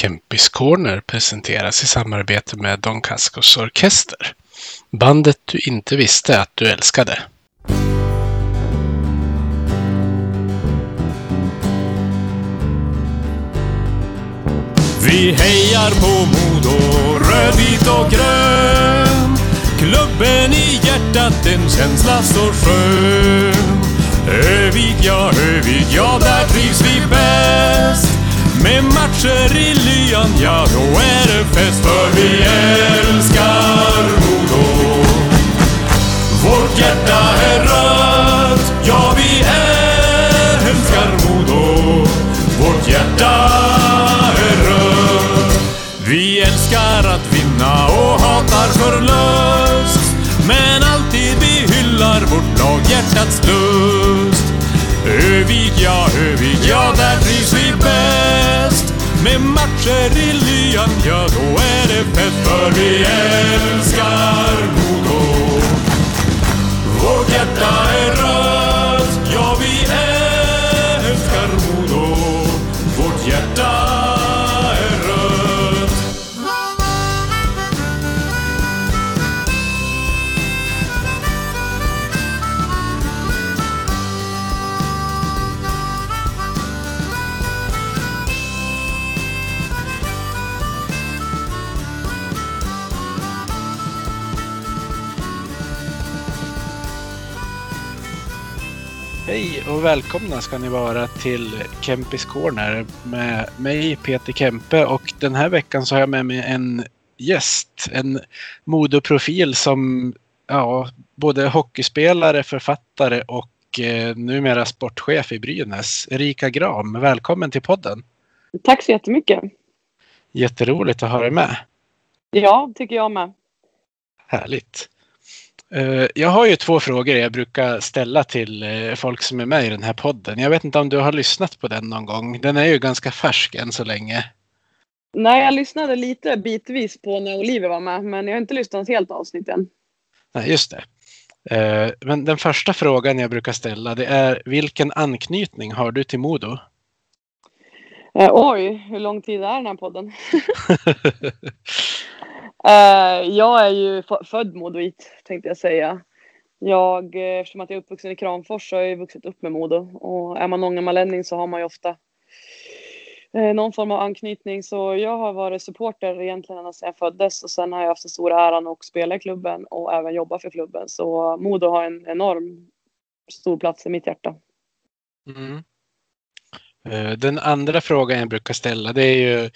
Kempis Corner presenteras i samarbete med Don Cascos Orkester. Bandet du inte visste att du älskade. Vi hejar på Modo, rödvit och grön. Klubben i hjärtat, en känsla så skön. Övik, ja, Övik, ja, där trivs vi bäst. Med matcher i lyan, ja, då är det fest. För vi älskar Modo. Vårt hjärta är rött, ja, vi älskar Modo. Vårt hjärta är rött. Vi älskar att vinna och hatar förlust. Men alltid vi hyllar vårt lag, hjärtats lust. Övik, ja, Övik, ja, där trivs vi bäst. Med matcher i lyan, ja, då är det fest. För vi älskar Modo. Vårt hjärta är rött, och välkomna ska ni vara till Kempis Corner med mig Peter Kempe och den här veckan så har jag med mig en gäst, en modoprofil som ja, både hockeyspelare, författare och eh, numera sportchef i Brynäs. Erika Gram, välkommen till podden. Tack så jättemycket. Jätteroligt att ha dig med. Ja, tycker jag med. Härligt. Eh, Jag har ju två frågor jag brukar ställa till eh, folk som är med i den här podden. Jag vet inte om du har lyssnat på den någon gång. Den är ju ganska färsk än så länge. Nej, jag lyssnade lite bitvis på när Oliver var med, men jag har inte lyssnat helt avsnitt än. Nej, just det. Eh, Men den första frågan jag brukar ställa det är vilken anknytning har du till Modo? Oj, hur lång tid är den här podden? Eh, jag är ju född modoit, tänkte jag säga. Jag, eh, eftersom att jag är uppvuxen i Kramfors så har jag ju vuxit upp med Modo. Och är man ångermanlänning så har man ju ofta eh, någon form av anknytning. Så jag har varit supporter egentligen ända sedan jag föddes. Och sen har jag haft den stora äran att spela i klubben och även jobba för klubben. Så Modo har en enorm stor plats i mitt hjärta. Mm. Eh, den andra frågan jag brukar ställa det är ju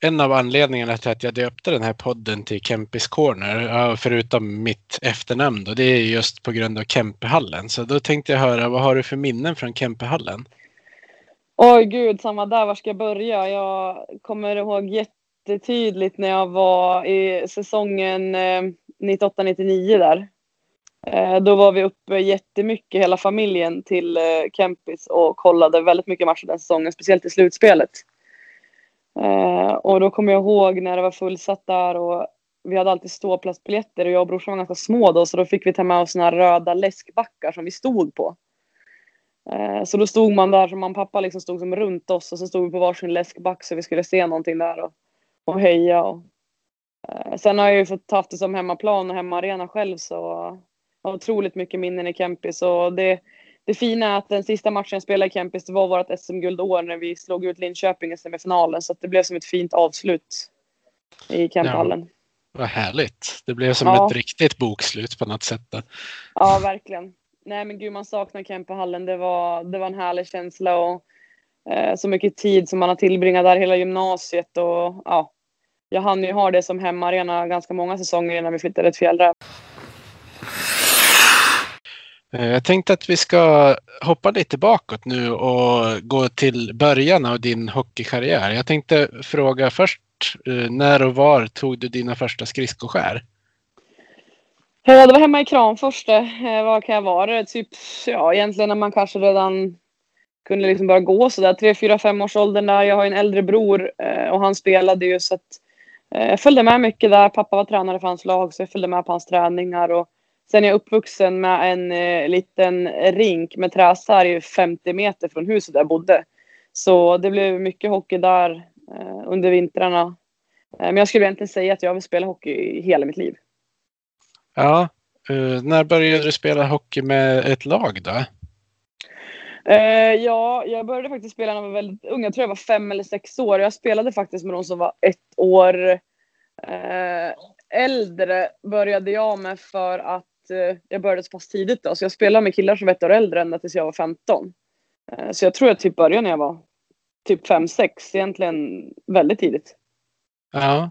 en av anledningarna till att jag döpte den här podden till Kempis Corner, förutom mitt efternamn då, det är just på grund av Kempehallen. Så då tänkte jag höra, vad har du för minnen från Kempehallen? Oj gud, samma där. Var ska jag börja? Jag kommer ihåg jättetydligt när jag var i säsongen eh, 98-99 där. Eh, då var vi uppe jättemycket, hela familjen, till eh, Kempis och kollade väldigt mycket matcher den säsongen, speciellt i slutspelet. Eh, och då kommer jag ihåg när det var fullsatt där och vi hade alltid ståplatsbiljetter och jag och brorsan var ganska små då så då fick vi ta med oss såna här röda läskbackar som vi stod på. Eh, Så då stod man där som man pappa liksom stod som runt oss och så stod vi på varsin läskback så vi skulle se någonting där och, och heja. Och, eh, sen har jag ju fått haft det som hemmaplan och hemmaarena själv så jag har otroligt mycket minnen i Kempis och det, det fina är att den sista matchen jag spelade i Kempis det var vårt SM-guldår när vi slog ut Linköping i semifinalen så det blev som ett fint avslut i Kemphallen. Vad härligt. Det blev som Ja. ett riktigt bokslut på något sätt. Då. Ja, verkligen. Nej, men gud, man saknar Kempehallen. Det var, det var en härlig känsla och eh, så mycket tid som man har tillbringat där hela gymnasiet och ja, jag hann ju ha det som hemmaarena ganska många säsonger innan vi flyttade till Fjällräv. Eh, jag tänkte att vi ska hoppa lite bakåt nu och gå till början av din hockeykarriär. Jag tänkte fråga först, eh, när och var tog du dina första skridskoskär? Ja, Det var hemma i Kramfors det. Eh, Vad kan jag vara? Typ, ja, egentligen när man kanske redan kunde liksom börja gå sådär, tre, fyra, fem års åldern där. Jag har en äldre bror och han spelade ju så att jag följde med mycket där. Pappa var tränare för hans lag så jag följde med på hans träningar och sen är jag uppvuxen med en eh, liten rink med träsarg 50 meter från huset där jag bodde. Så det blev mycket hockey där eh, under vintrarna. Eh, men jag skulle egentligen säga att jag vill spela hockey i hela mitt liv. Ja, uh, när började du spela hockey med ett lag då? Uh, ja, jag började faktiskt spela när jag var väldigt ung. Jag tror jag var fem eller sex år. Jag spelade faktiskt med de som var ett år uh, äldre. Började jag med för att jag började så pass tidigt då. Så jag spelade med killar som var ett år äldre ända tills jag var 15. Så jag tror jag typ började när jag var typ 5-6. Egentligen väldigt tidigt. Ja.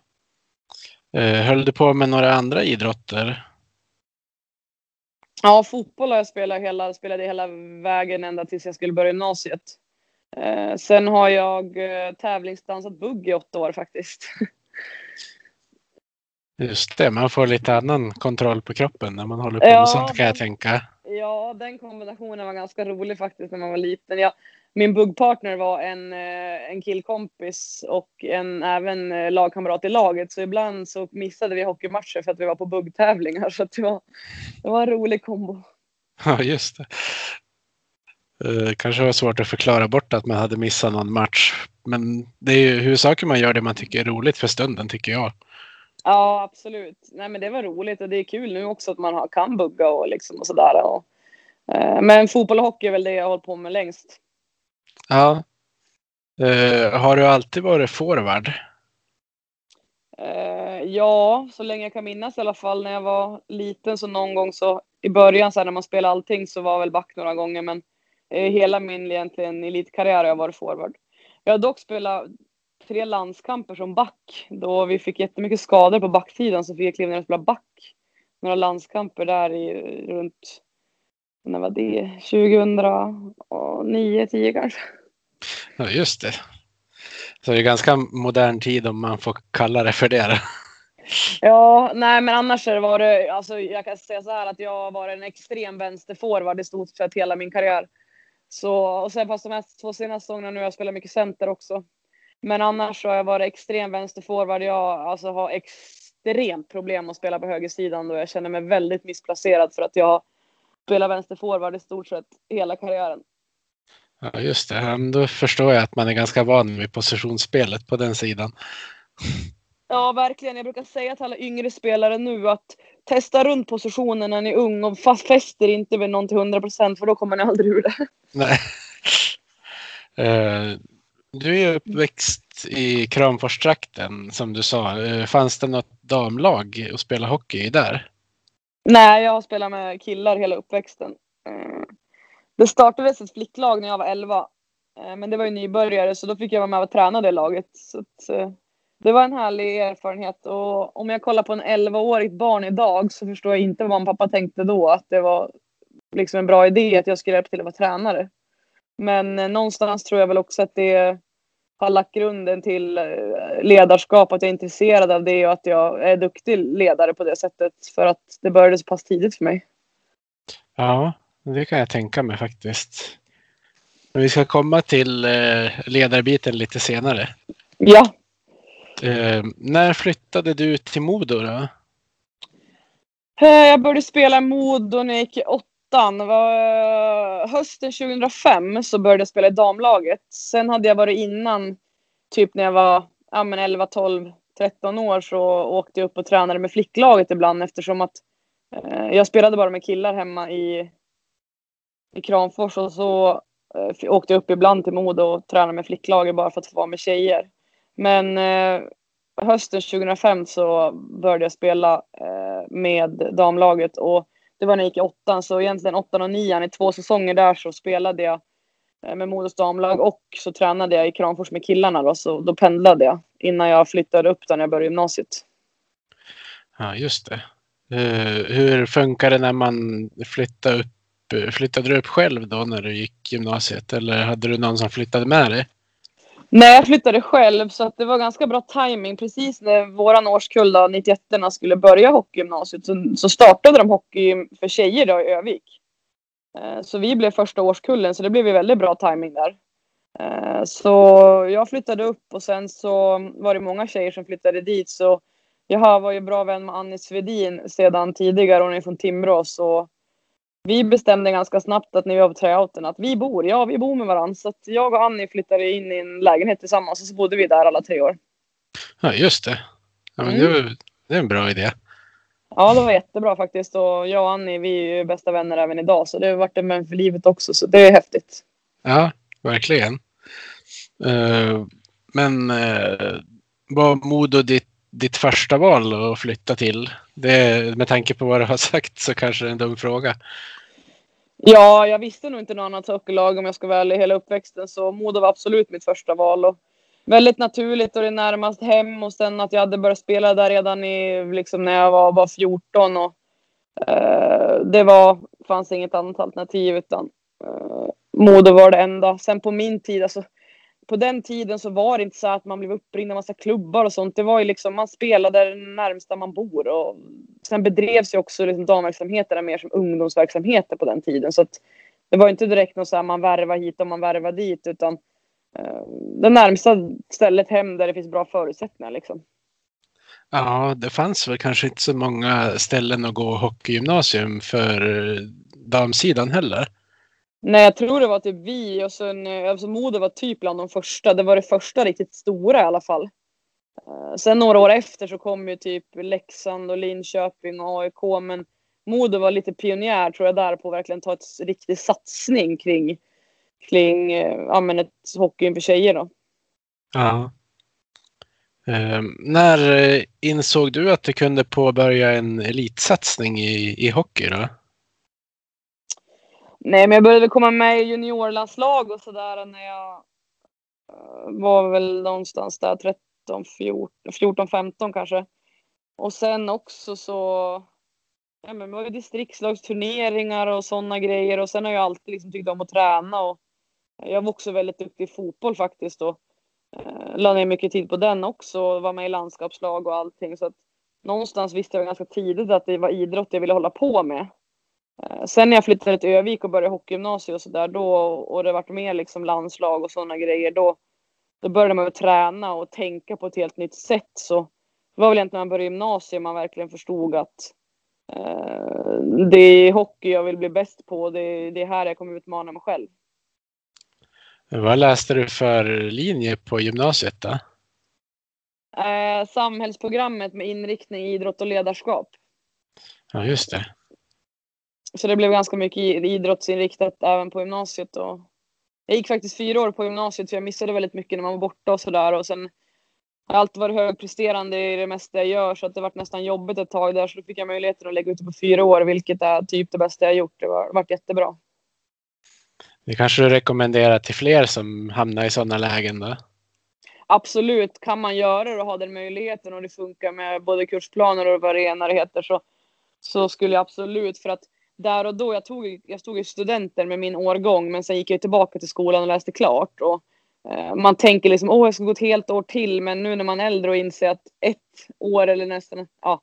Höll du på med några andra idrotter? Ja, fotboll har jag spelat hela, spelade hela vägen ända tills jag skulle börja gymnasiet. Eh, sen har jag eh, tävlingsdansat bugg i åtta år faktiskt. Just det, man får lite annan kontroll på kroppen när man håller på med ja, sånt kan jag tänka. Ja, den kombinationen var ganska rolig faktiskt när man var liten. Jag, min buggpartner var en, eh, en killkompis och en, även eh, lagkamrat i laget. Så ibland så missade vi hockeymatcher för att vi var på buggtävlingar. Så det, var, det var en rolig kombo. Ja, just det. Uh, kanske var svårt att förklara bort att man hade missat någon match. Men det är ju huvudsaken man gör det man tycker är roligt för stunden, tycker jag. Ja, absolut. Nej, men det var roligt och det är kul nu också att man kan bugga och liksom och sådär. Och, uh, men fotboll och hockey är väl det jag har hållit på med längst. Ja. Uh, har du alltid varit forward? Uh, ja, så länge jag kan minnas i alla fall. När jag var liten så någon gång så i början så här, när man spelade allting så var jag väl back några gånger. Men uh, hela min egentligen elitkarriär har jag varit forward. Jag har dock spelat tre landskamper som back. Då vi fick jättemycket skador på backtiden så fick jag kliva ner och spela back. Några landskamper där i runt när var det? 2009, 10 kanske. Ja, just det. Så det är ganska modern tid om man får kalla det för det. Ja, nej men annars var det, alltså jag kan säga så här att jag har varit en extrem vänsterforward i stort sett hela min karriär. Så, och sen fast de här två senaste säsongerna nu har jag spelat mycket center också. Men annars så har jag varit extrem vänsterforward. Jag alltså, har extremt problem att spela på högersidan och jag känner mig väldigt missplacerad för att jag spelar vänsterforward i stort sett hela karriären. Ja, just det. Då förstår jag att man är ganska van vid positionsspelet på den sidan. Ja, verkligen. Jag brukar säga till alla yngre spelare nu att testa runt positionen när ni är ung och fäster inte vid någon till 100 procent för då kommer ni aldrig ur det. Nej. Uh, du är uppväxt i Kramforstrakten som du sa. Eh, fanns det något damlag att spela hockey i där? Nej, jag har spelat med killar hela uppväxten. Eh, det startades ett flicklag när jag var 11. Eh, men det var ju nybörjare så då fick jag vara med och träna det laget. Så att, det var en härlig erfarenhet och om jag kollar på en 11-årigt barn idag så förstår jag inte vad min pappa tänkte då. Att det var liksom en bra idé att jag skulle hjälpa till att vara tränare. Men eh, någonstans tror jag väl också att det har lagt grunden till ledarskap, att jag är intresserad av det och att jag är duktig ledare på det sättet. För att det började så pass tidigt för mig. Ja, det kan jag tänka mig faktiskt. Men vi ska komma till eh, ledarbiten lite senare. Ja. Eh, när flyttade du till Modo då? Eh, jag började spela Modo när jag gick i åttan ettan, var eh, hösten 2005 så började jag spela i damlaget. Sen hade jag varit innan, typ när jag var ja, men 11, 12, 13 år så åkte jag upp och tränade med flicklaget ibland eftersom att eh, jag spelade bara med killar hemma i i Kramfors och så eh, åkte jag upp ibland till Modo och tränade med flicklaget bara för att få vara med tjejer. Men eh, hösten 2005 så började jag spela eh, med damlaget och det var när jag gick i åttan så egentligen åttan och nian i två säsonger där så spelade jag eh, med Modos damlag och så tränade jag i Kramfors med killarna då så då pendlade jag innan jag flyttade upp där när jag började gymnasiet. Ja just det. Eh, hur funkar det när man flyttade upp Flyttade du upp själv då när du gick gymnasiet eller hade du någon som flyttade med dig? Nej, jag flyttade själv så att det var ganska bra timing. Precis när våran årskull då, 91 skulle börja hockeygymnasiet så, så startade de hockey för tjejer då i Övik. Eh, så vi blev första årskullen så det blev väldigt bra timing där. Eh, så jag flyttade upp och sen så var det många tjejer som flyttade dit så jag var ju bra vän med Annie Svedin sedan tidigare. Hon är från Timrå så vi bestämde ganska snabbt att när vi var på tryouten att vi bor, ja vi bor med varandra. Så att jag och Annie flyttade in i en lägenhet tillsammans och så bodde vi där alla tre år. Ja, just det. Ja, men Mm. det, var- det är en bra idé. Ja, det var jättebra faktiskt och jag och Annie vi är ju bästa vänner även idag så det har varit en vän för livet också så det är häftigt. Ja, verkligen. Eh, men uh, var Modo ditt, ditt första val att flytta till? Det, med tanke på vad du har sagt så kanske det är en dum fråga. Ja, jag visste nog inte något annat hockeylag om jag ska vara ärlig hela uppväxten så Modo var absolut mitt första val. Och väldigt naturligt och det är närmast hem och sen att jag hade börjat spela där redan i, liksom när jag var var 14 och eh, det var, fanns inget annat alternativ utan eh, Modo var det enda. Sen på min tid, alltså på den tiden så var det inte så att man blev uppringd av massa klubbar och sånt. Det var ju liksom, man spelade där närmsta man bor och sen bedrevs ju också liksom damverksamheterna mer som ungdomsverksamheter på den tiden. Så att det var inte direkt något så här man värvar hit och man värvar dit utan eh, det närmsta stället hem där det finns bra förutsättningar liksom. Ja, det fanns väl kanske inte så många ställen att gå hockeygymnasium för eh, damsidan heller. Nej, jag tror det var typ vi och sen, eh, alltså Modo var typ bland de första. Det var det första riktigt stora i alla fall. Eh, sen några år efter så kom ju typ Leksand och Linköping och AIK, men Modo var lite pionjär tror jag där på att verkligen ta ett riktig satsning kring, kring eh, ja, men ett hockeyn för tjejer då. Ja. Ehm, eh, när insåg du att du kunde påbörja en elitsatsning i, i hockey då? Nej, men jag började komma med i juniorlandslag och sådär när jag eh, var väl någonstans där 13, 14, 14, 15 kanske. Och sen också så, ja men det var ju distriktslagsturneringar och sådana grejer och sen har jag alltid liksom tyckt om att träna och jag var också väldigt duktig i fotboll faktiskt och eh, la ner mycket tid på den också och var med i landskapslag och allting så att någonstans visste jag ganska tidigt att det var idrott jag ville hålla på med. Eh, Sen när jag flyttade till Övik och började hockeygymnasiet och sådär då och det vart mer liksom landslag och sådana grejer då, då började man träna och tänka på ett helt nytt sätt så det var väl egentligen när man började gymnasiet man verkligen förstod att eh, det är hockey jag vill bli bäst på det, det är här jag kommer utmana mig själv. Vad läste du för linje på gymnasiet då? Eh, samhällsprogrammet med inriktning idrott och ledarskap. Ja, just det. Så det blev ganska mycket idrottsinriktat även på gymnasiet. Och jag gick faktiskt fyra år på gymnasiet för jag missade väldigt mycket när man var borta och sådär. Och sen har jag alltid varit högpresterande i det mesta jag gör så att det varit nästan jobbigt ett tag där. Så då fick jag möjligheten att lägga ut det på fyra år vilket är typ det bästa jag gjort. Det var, varit jättebra. Det kanske du rekommenderar till fler som hamnar i sådana lägen då? Absolut, kan man göra det och ha den möjligheten och det funkar med både kursplaner och vad det heter så, så skulle jag absolut för att där och då, jag, tog, jag stod i studenter med min årgång men sen gick jag tillbaka till skolan och läste klart. Och, eh, man tänker liksom åh jag ska gå ett helt år till men nu när man är äldre och inser att ett år eller nästan, ja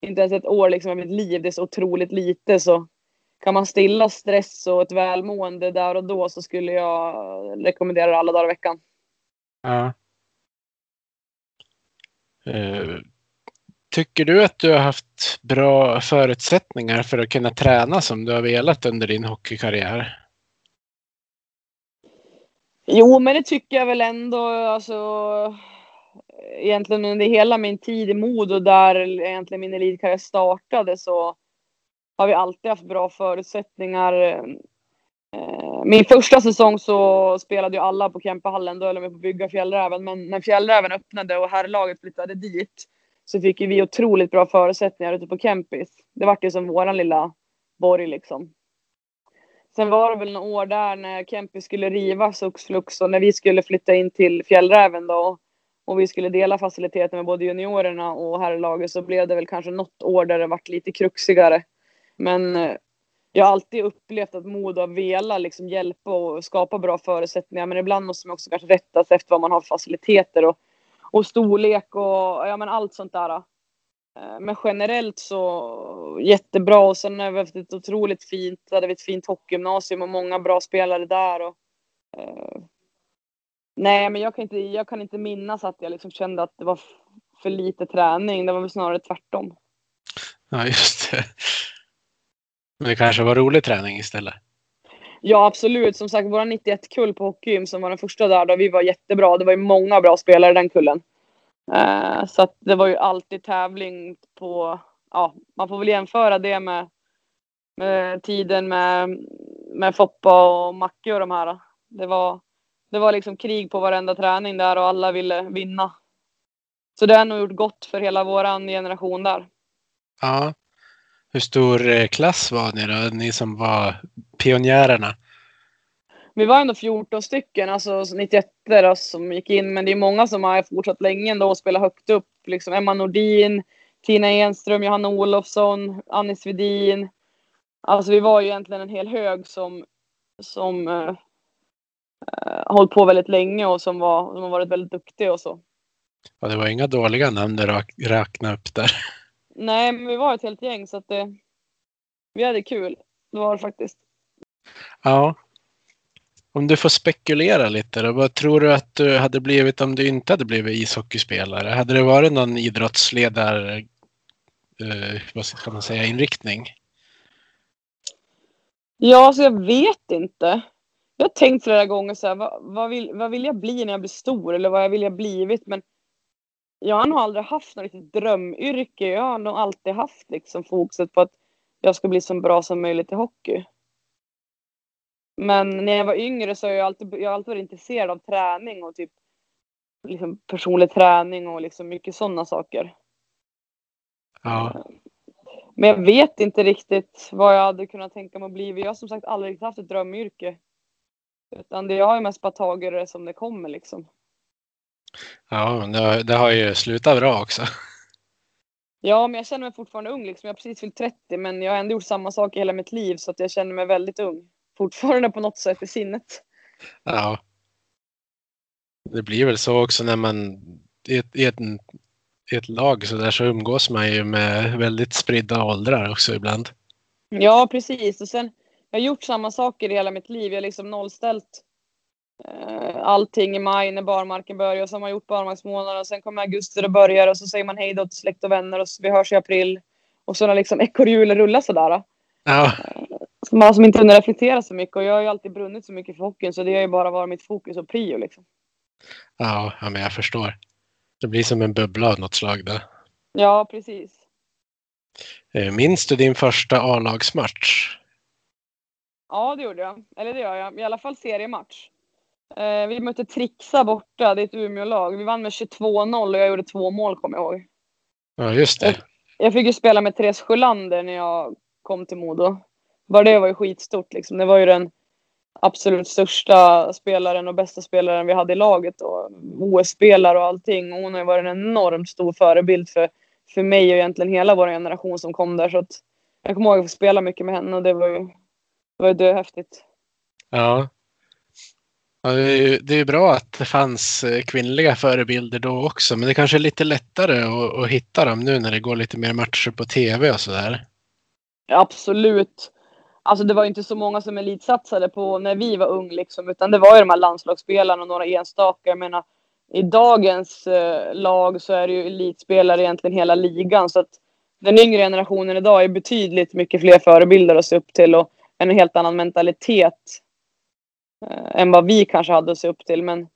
inte ens ett år liksom av mitt liv, det är så otroligt lite så kan man stilla stress och ett välmående där och då så skulle jag rekommendera det alla dagar i veckan. Ja. Eh, Tycker du att du har haft bra förutsättningar för att kunna träna som du har velat under din hockeykarriär? Jo, men det tycker jag väl ändå. Alltså, egentligen under hela min tid i Modo där egentligen min elitkarriär startade så har vi alltid haft bra förutsättningar. Eh, min första säsong så spelade ju alla på Kempehallen. Då höll de på att bygga Fjällräven. Men när Fjällräven öppnade och herrlaget flyttade dit så fick ju vi otroligt bra förutsättningar ute på Kempis. Det vart ju som våran lilla borg liksom. Sen var det väl några år där när Kempis skulle rivas och flux och när vi skulle flytta in till Fjällräven då och vi skulle dela faciliteter med både juniorerna och herrlaget så blev det väl kanske något år där det vart lite kruxigare. Men eh, jag har alltid upplevt att Modo har velat liksom hjälpa och skapa bra förutsättningar men ibland måste man också kanske rätta sig efter vad man har för faciliteter och, och storlek och ja, men allt sånt där. Eh, Men generellt så jättebra och sen har vi haft ett otroligt fint, hade vi ett fint hockeygymnasium och många bra spelare där. Och, eh, nej, men jag kan, inte, jag kan inte minnas att jag liksom kände att det var för lite träning. Det var väl snarare tvärtom. Ja, just det. Men det kanske var rolig träning istället. Ja, absolut. Som sagt, vår 91-kull på hockeygym som var den första där, då vi var jättebra. Det var ju många bra spelare i den kullen. Eh, så att det var ju alltid tävling på, ja, man får väl jämföra det med, med tiden med, med Foppa och Macke och de här. Det var, det var liksom krig på varenda träning där och alla ville vinna. Så det har nog gjort gott för hela våran generation där. Ja. Hur stor eh, klass var ni då? Ni som var pionjärerna? Vi var ändå 14 stycken, alltså 91 då, som gick in. Men det är många som har fortsatt länge ändå och spelat högt upp. Liksom Emma Nordin, Tina Enström, Johanna Olofsson, Annie Svedin. Alltså vi var ju egentligen en hel hög som, som uh, uh, hållit på väldigt länge och som, var, som har varit väldigt duktiga och så. Ja, det var inga dåliga namn du räknade upp där. Nej, men vi var ett helt gäng så att det, vi hade kul. Det var det faktiskt. Ja. Om du får spekulera lite då, vad tror du att du hade blivit om du inte hade blivit ishockeyspelare? Hade det varit någon idrottsledare, eh, vad ska man säga, inriktning? Ja, alltså jag vet inte. Jag har tänkt flera gånger så här, vad, vad, vill, vad vill jag bli när jag blir stor eller vad jag vill jag blivit? Men jag har nog aldrig haft något riktigt drömyrke. Jag har nog alltid haft liksom fokuset på att jag ska bli så bra som möjligt i hockey. Men när jag var yngre så har jag alltid, jag alltid varit intresserad av träning och typ liksom personlig träning och liksom mycket sådana saker. Ja. Men jag vet inte riktigt vad jag hade kunnat tänka mig att bli. Jag har som sagt aldrig haft ett drömyrke. Utan det, jag har ju mest bara tagit det som det kommer liksom. Ja, men det, det har ju slutat bra också. Ja, men jag känner mig fortfarande ung. Liksom. Jag har precis fyllt 30, men jag har ändå gjort samma sak i hela mitt liv så att jag känner mig väldigt ung. Fortfarande på något sätt i sinnet. Ja. Det blir väl så också när man i ett, i ett, i ett lag så där så umgås man ju med väldigt spridda åldrar också ibland. Ja, precis. Och sen, jag har gjort samma saker i hela mitt liv. Jag har liksom nollställt allting i maj när barmarken börjar. Och så har man gjort barmarksmånaden. Och sen kommer augusti och börjar. Och så säger man hej då till släkt och vänner. Och så, vi hörs i april. Och så har liksom ekorrhjulet rullat sådär. Ja, Så man har som inte hunnit reflektera så mycket. Och jag har ju alltid brunnit så mycket för hockeyn. Så det har ju bara varit mitt fokus och prio liksom. ja, ja men jag förstår. Det blir som en bubbla av något slag där. Ja, precis. Eh, Minns du din första A-lagsmatch? Ja, det gjorde jag. Eller det gör jag. I alla fall seriematch. Eh, vi mötte Trixa borta. Det är ett Umeå-lag. Vi vann med 22-0 och jag gjorde två mål, kommer jag ihåg. Ja, just det. Jag fick ju spela med Therese Sjölander när jag kom till Modo. Bara det var ju skitstort liksom. Det var ju den absolut största spelaren och bästa spelaren vi hade i laget och OS-spelare och allting. Och hon har ju varit en enormt stor förebild för, för mig och egentligen hela vår generation som kom där. Så att jag kommer ihåg att få spela mycket med henne och det var ju, det var ju döhäftigt. Ja ja det, är ju, det är bra att det fanns eh, kvinnliga förebilder då också, men det kanske är lite lättare att, att hitta dem nu när det går lite mer matcher på tv och sådär. Absolut. Alltså det var inte så många som elitsatsade på när vi var ung liksom, utan det var ju de här landslagsspelarna och några enstaka. Jag menar, i dagens eh, lag så är det ju elitspelare egentligen hela ligan. Så att den yngre generationen idag är betydligt mycket fler förebilder att se upp till och en helt annan mentalitet eh, än vad vi kanske hade att se upp till. Men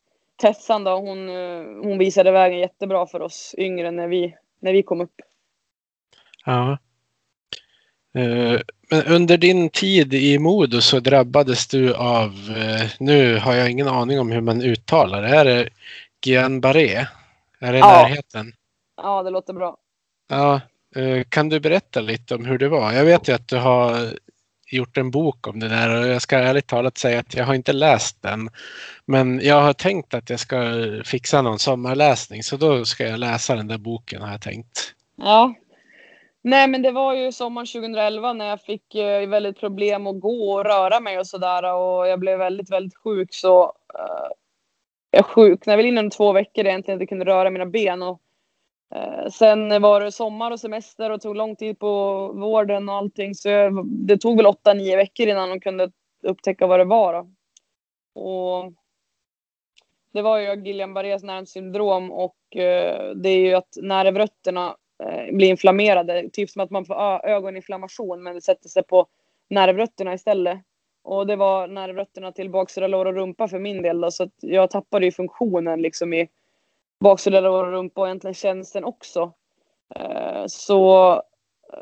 Tessan då, hon, eh, hon visade vägen jättebra för oss yngre när vi, när vi kom upp. Ja. Eh, Men under din tid i Modo så drabbades du av, eh, nu har jag ingen aning om hur man uttalar det, är det Guillain-Barré? Är det Ja. närheten? Ja, det låter bra. Ja, eh, kan du berätta lite om hur det var? Jag vet ju att du har gjort en bok om det där och jag ska ärligt talat säga att jag har inte läst den. Men jag har tänkt att jag ska fixa någon sommarläsning så då ska jag läsa den där boken har jag tänkt. Ja. Nej, men det var ju sommaren 2011 när jag fick eh, väldigt problem att gå och röra mig och sådär och jag blev väldigt, väldigt sjuk så eh, jag sjuknade väl inom två veckor egentligen att jag kunde röra mina ben och Eh, sen var det sommar och semester och tog lång tid på vården och allting så jag, det tog väl åtta, nio veckor innan de kunde upptäcka vad det var då. Och det var ju Guillain-Barrés nervsyndrom och eh, det är ju att nervrötterna eh, blir inflammerade. Typ som att man får ah, ögoninflammation men det sätter sig på nervrötterna istället. Och det var nervrötterna till baksida lår och rumpa för min del då, så att jag tappade ju funktionen liksom i baksida lår och rumpa och egentligen känseln också. Eh, så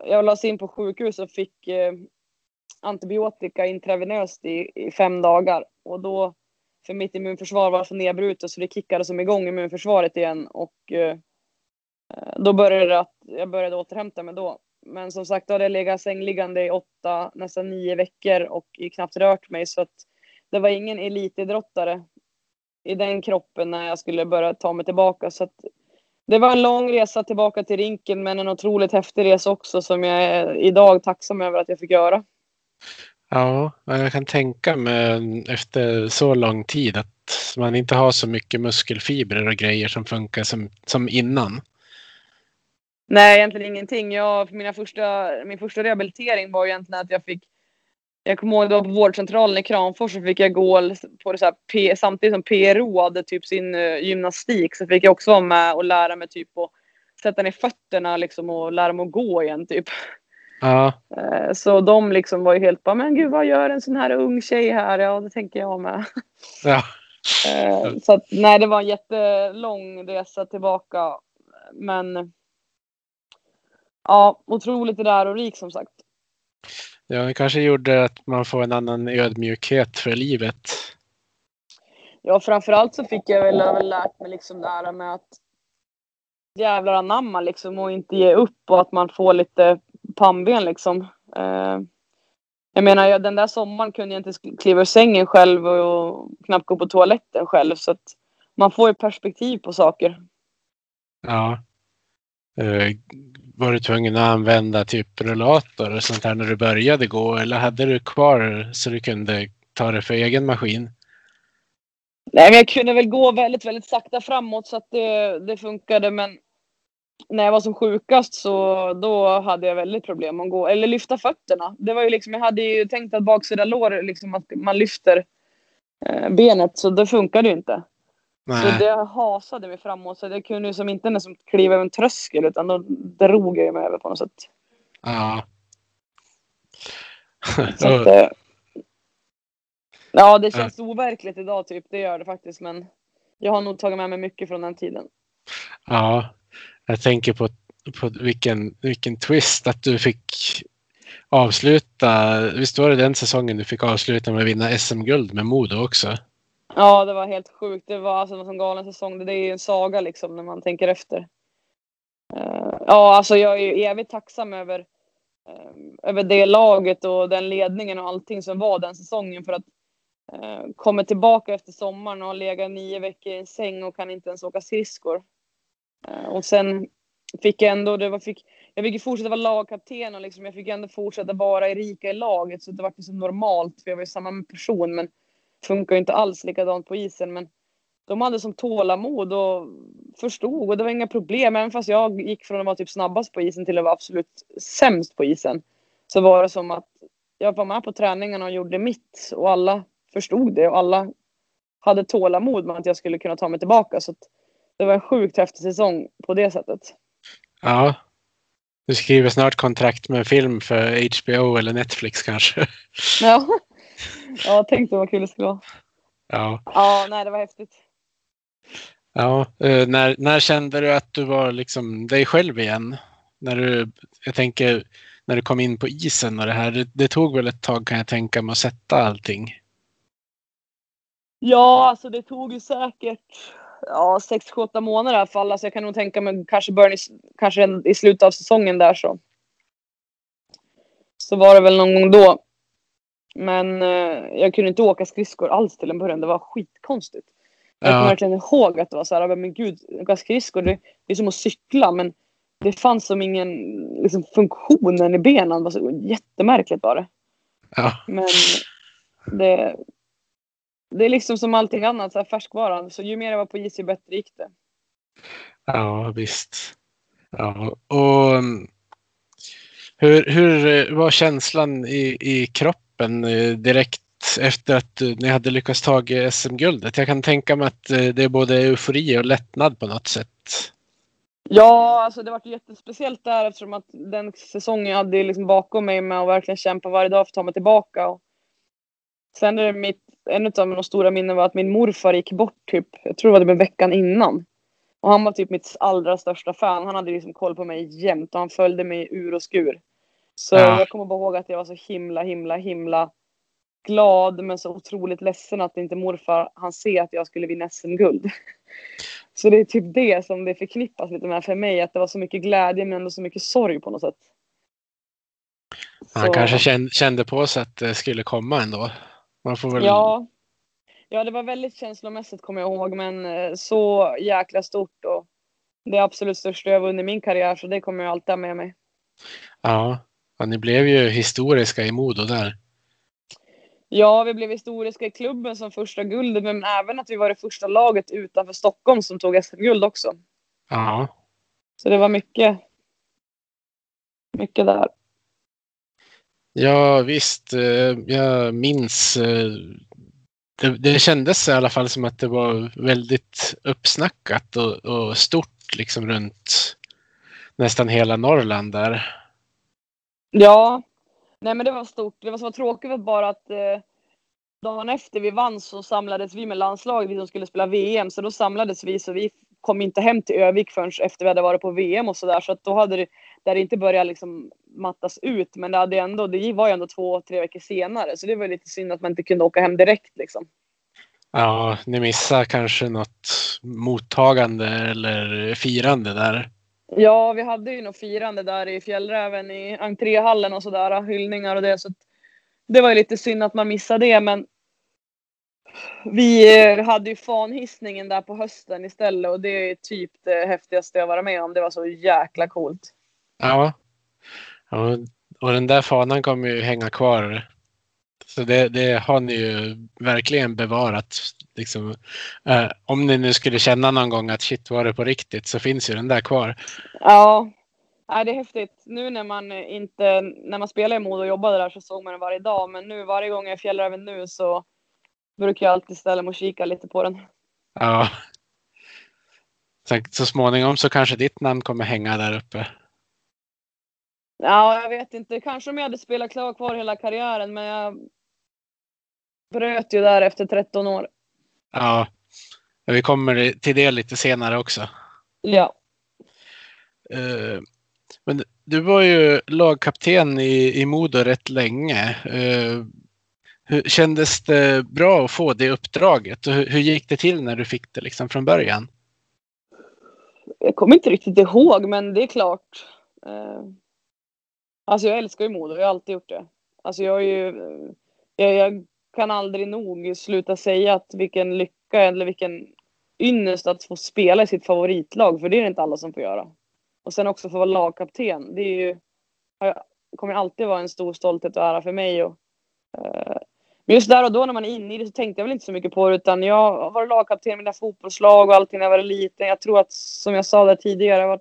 jag lades in på sjukhus och fick eh, antibiotika intravenöst i, i fem dagar och då för mitt immunförsvar var så nedbrutet så det kickade som igång immunförsvaret igen och eh, eh, då började det att jag började återhämta mig då. Men som sagt, då hade jag legat sängliggande i åtta, nästan nio veckor och knappt rört mig så att det var ingen elitidrottare i den kroppen när jag skulle börja ta mig tillbaka. Så det var en lång resa tillbaka till rinken men en otroligt häftig resa också som jag är idag tacksam över att jag fick göra. Ja, jag kan tänka mig efter så lång tid att man inte har så mycket muskelfibrer och grejer som funkar som, som innan. Nej, egentligen ingenting. Jag, mina första, min första rehabilitering var egentligen att jag fick jag kommer ihåg det var på vårdcentralen i Kramfors så fick jag gå på det så P, samtidigt som PRO hade typ sin uh, gymnastik så fick jag också vara med och lära mig typ att sätta ner fötterna liksom och lära mig att gå igen typ. Ja. Uh, så de liksom var ju helt bara, men gud vad gör en sån här ung tjej här? Ja, det tänker jag med. Ja. uh, så att, nej, det var en jättelång resa tillbaka. Men ja, otroligt lärorik som sagt. Ja, det kanske gjorde att man får en annan ödmjukhet för livet. Ja, framförallt så fick jag väl, väl lärt mig liksom det här med att jävlar anamma liksom och inte ge upp och att man får lite pannben liksom. Eh, jag menar, den där sommaren kunde jag inte kliva ur sängen själv och knappt gå på toaletten själv så att man får ju perspektiv på saker. Ja. Eh, var du tvungen att använda typ rullator och sånt här när du började gå eller hade du kvar så du kunde ta det för egen maskin? Nej, men jag kunde väl gå väldigt, väldigt sakta framåt så att det, det funkade. Men när jag var som sjukast så då hade jag väldigt problem att gå eller lyfta fötterna. Det var ju liksom, jag hade ju tänkt att baksida lår, liksom att man lyfter eh, benet så det funkade ju inte. Nej. Så det hasade mig framåt så det kunde ju som inte nästan kliva över en tröskel utan då drog jag mig över på något sätt. Ja. så att, eh, ja, det känns ja. overkligt idag typ. Det gör det faktiskt men jag har nog tagit med mig mycket från den tiden. Ja, jag tänker på, på vilken, vilken twist att du fick avsluta. Visst var det den säsongen du fick avsluta med att vinna SM-guld med Modo också? Ja, det var helt sjukt. Det var alltså en sån galen säsong. Det är ju en saga liksom när man tänker efter. Uh, ja, alltså jag är ju evigt tacksam över, uh, över det laget och den ledningen och allting som var den säsongen för att uh, komma tillbaka efter sommaren och ha legat nio veckor i en säng och kan inte ens åka skridskor. Uh, och sen fick jag ändå, det var, fick, jag fick fortsätta vara lagkapten och liksom, jag fick ändå fortsätta vara Erika i laget så det var liksom normalt för jag var ju samma person men funkar inte alls likadant på isen. Men de hade som tålamod och förstod och det var inga problem. Även fast jag gick från att vara typ snabbast på isen till att vara absolut sämst på isen. Så var det som att jag var med på träningarna och gjorde mitt och alla förstod det och alla hade tålamod med att jag skulle kunna ta mig tillbaka. Så det var en sjukt häftig säsong på det sättet. Ja. Du skriver snart kontrakt med en film för HBO eller Netflix kanske? Ja. Ja, tänkte vad kul det skulle vara. Ja. Ja, nej, det var häftigt. Ja, eh, när, när kände du att du var liksom dig själv igen? När du, jag tänker, när du kom in på isen och det här, det, det tog väl ett tag kan jag tänka mig att sätta allting? Ja, alltså det tog ju säkert ja, 6-8 månader i alla fall. Alltså jag kan nog tänka mig kanske början i, kanske i slutet av säsongen där så. Så var det väl någon gång då. Men eh, jag kunde inte åka skridskor alls till en början. Det var skitkonstigt. Jag kommer verkligen ihåg att det var så här, men gud, åka skridskor det, det är som att cykla men det fanns som ingen liksom, funktion i benen. Det var så jättemärkligt bara. Ja. Men det, det är liksom som allting annat, så här färskvaran. Så ju mer jag var på is ju bättre gick det. Ja, visst. Ja, och mm, hur, hur var känslan i, i kroppen? Kroppen eh, direkt efter att eh, ni hade lyckats ta SM-guldet. Jag kan tänka mig att eh, det är både eufori och lättnad på något sätt. Ja, alltså det var jättespeciellt där eftersom att den säsongen jag hade liksom bakom mig med att verkligen kämpa varje dag för att ta mig tillbaka. Och sen är det mitt, en av de stora minnen var att min morfar gick bort typ, jag tror det var typ veckan innan. Och han var typ mitt allra största fan. Han hade liksom koll på mig jämt och han följde mig ur och skur. Så Ja. jag kommer bara ihåg att jag var så himla, himla, himla glad men så otroligt ledsen att inte morfar han se att jag skulle vinna SM-guld. Så det är typ det som det förknippas lite med för mig, att det var så mycket glädje men ändå så mycket sorg på något sätt. Han Så- kanske kände, på sig att det skulle komma ändå. Man får väl... Ja. ja, det var väldigt känslomässigt kommer jag ihåg, men eh, så jäkla stort och det är absolut största jag vunnit i min karriär så det kommer jag alltid ha med mig. Ja. Ja, ni blev ju historiska i Modo där. Ja, vi blev historiska i klubben som första guldet, men även att vi var det första laget utanför Stockholm som tog SM-guld också. Ja, Så det var mycket. Mycket där. ja visst. eh, Jag minns. eh, Det, det kändes i alla fall som att det var väldigt uppsnackat och, och stort liksom runt nästan hela Norrland där. Ja, nej men det var stort. Det var så tråkigt var bara att eh, dagen efter vi vann så samlades vi med landslaget, vi som skulle spela VM, så då samlades vi så vi kom inte hem till Övik förrän efter vi hade varit på VM och sådär. Så att då hade det, där det inte börjat liksom mattas ut, men det, hade ändå, det var ju ändå två, tre veckor senare. Så det var lite synd att man inte kunde åka hem direkt liksom. Ja, ni missar kanske något mottagande eller firande där. Ja, vi hade ju något firande där i Fjällräven i entréhallen och sådär, hyllningar och det. Så det var ju lite synd att man missade det, men vi eh, hade ju fanhissningen där på hösten istället och det är typ det häftigaste jag varit med om. Det var så jäkla coolt. Ja. ja och den där fanan kommer ju hänga kvar. Så det, det har ni ju verkligen bevarat. Liksom, eh, om ni nu skulle känna någon gång att shit var det på riktigt så finns ju den där kvar. Ja, nej, det är häftigt. Nu när man inte, när man spelar i Modo och jobbade där så såg man den varje dag, men nu varje gång jag är i Fjällräven nu så brukar jag alltid ställa mig och kika lite på den. Ja. Sen, så småningom så kanske ditt namn kommer hänga där uppe. Ja, jag vet inte. Kanske om jag hade spelat klar kvar hela karriären, men jag bröt ju där efter 13 år. Ja. Vi kommer till det lite senare också. Ja. Eh, Men du var ju lagkapten i, i Modo rätt länge. Eh, Hur, kändes det bra att få det uppdraget? Hur, hur gick det till när du fick det liksom från början? Jag kommer inte riktigt ihåg, men det är klart. Eh, alltså jag älskar ju Modo, jag har alltid gjort det. Alltså jag är ju, jag, jag kan aldrig nog sluta säga att vilken lycka eller vilken ynnest att få spela i sitt favoritlag, för det är det inte alla som får göra. Och sen också få vara lagkapten, det är ju, har- kommer alltid vara en stor stolthet och ära för mig. Och, eh, men just där och då när man är inne i det så tänkte jag väl inte så mycket på det utan jag har varit lagkapten i mina fotbollslag och allting när jag var liten. Jag tror att som jag sa där tidigare, jag var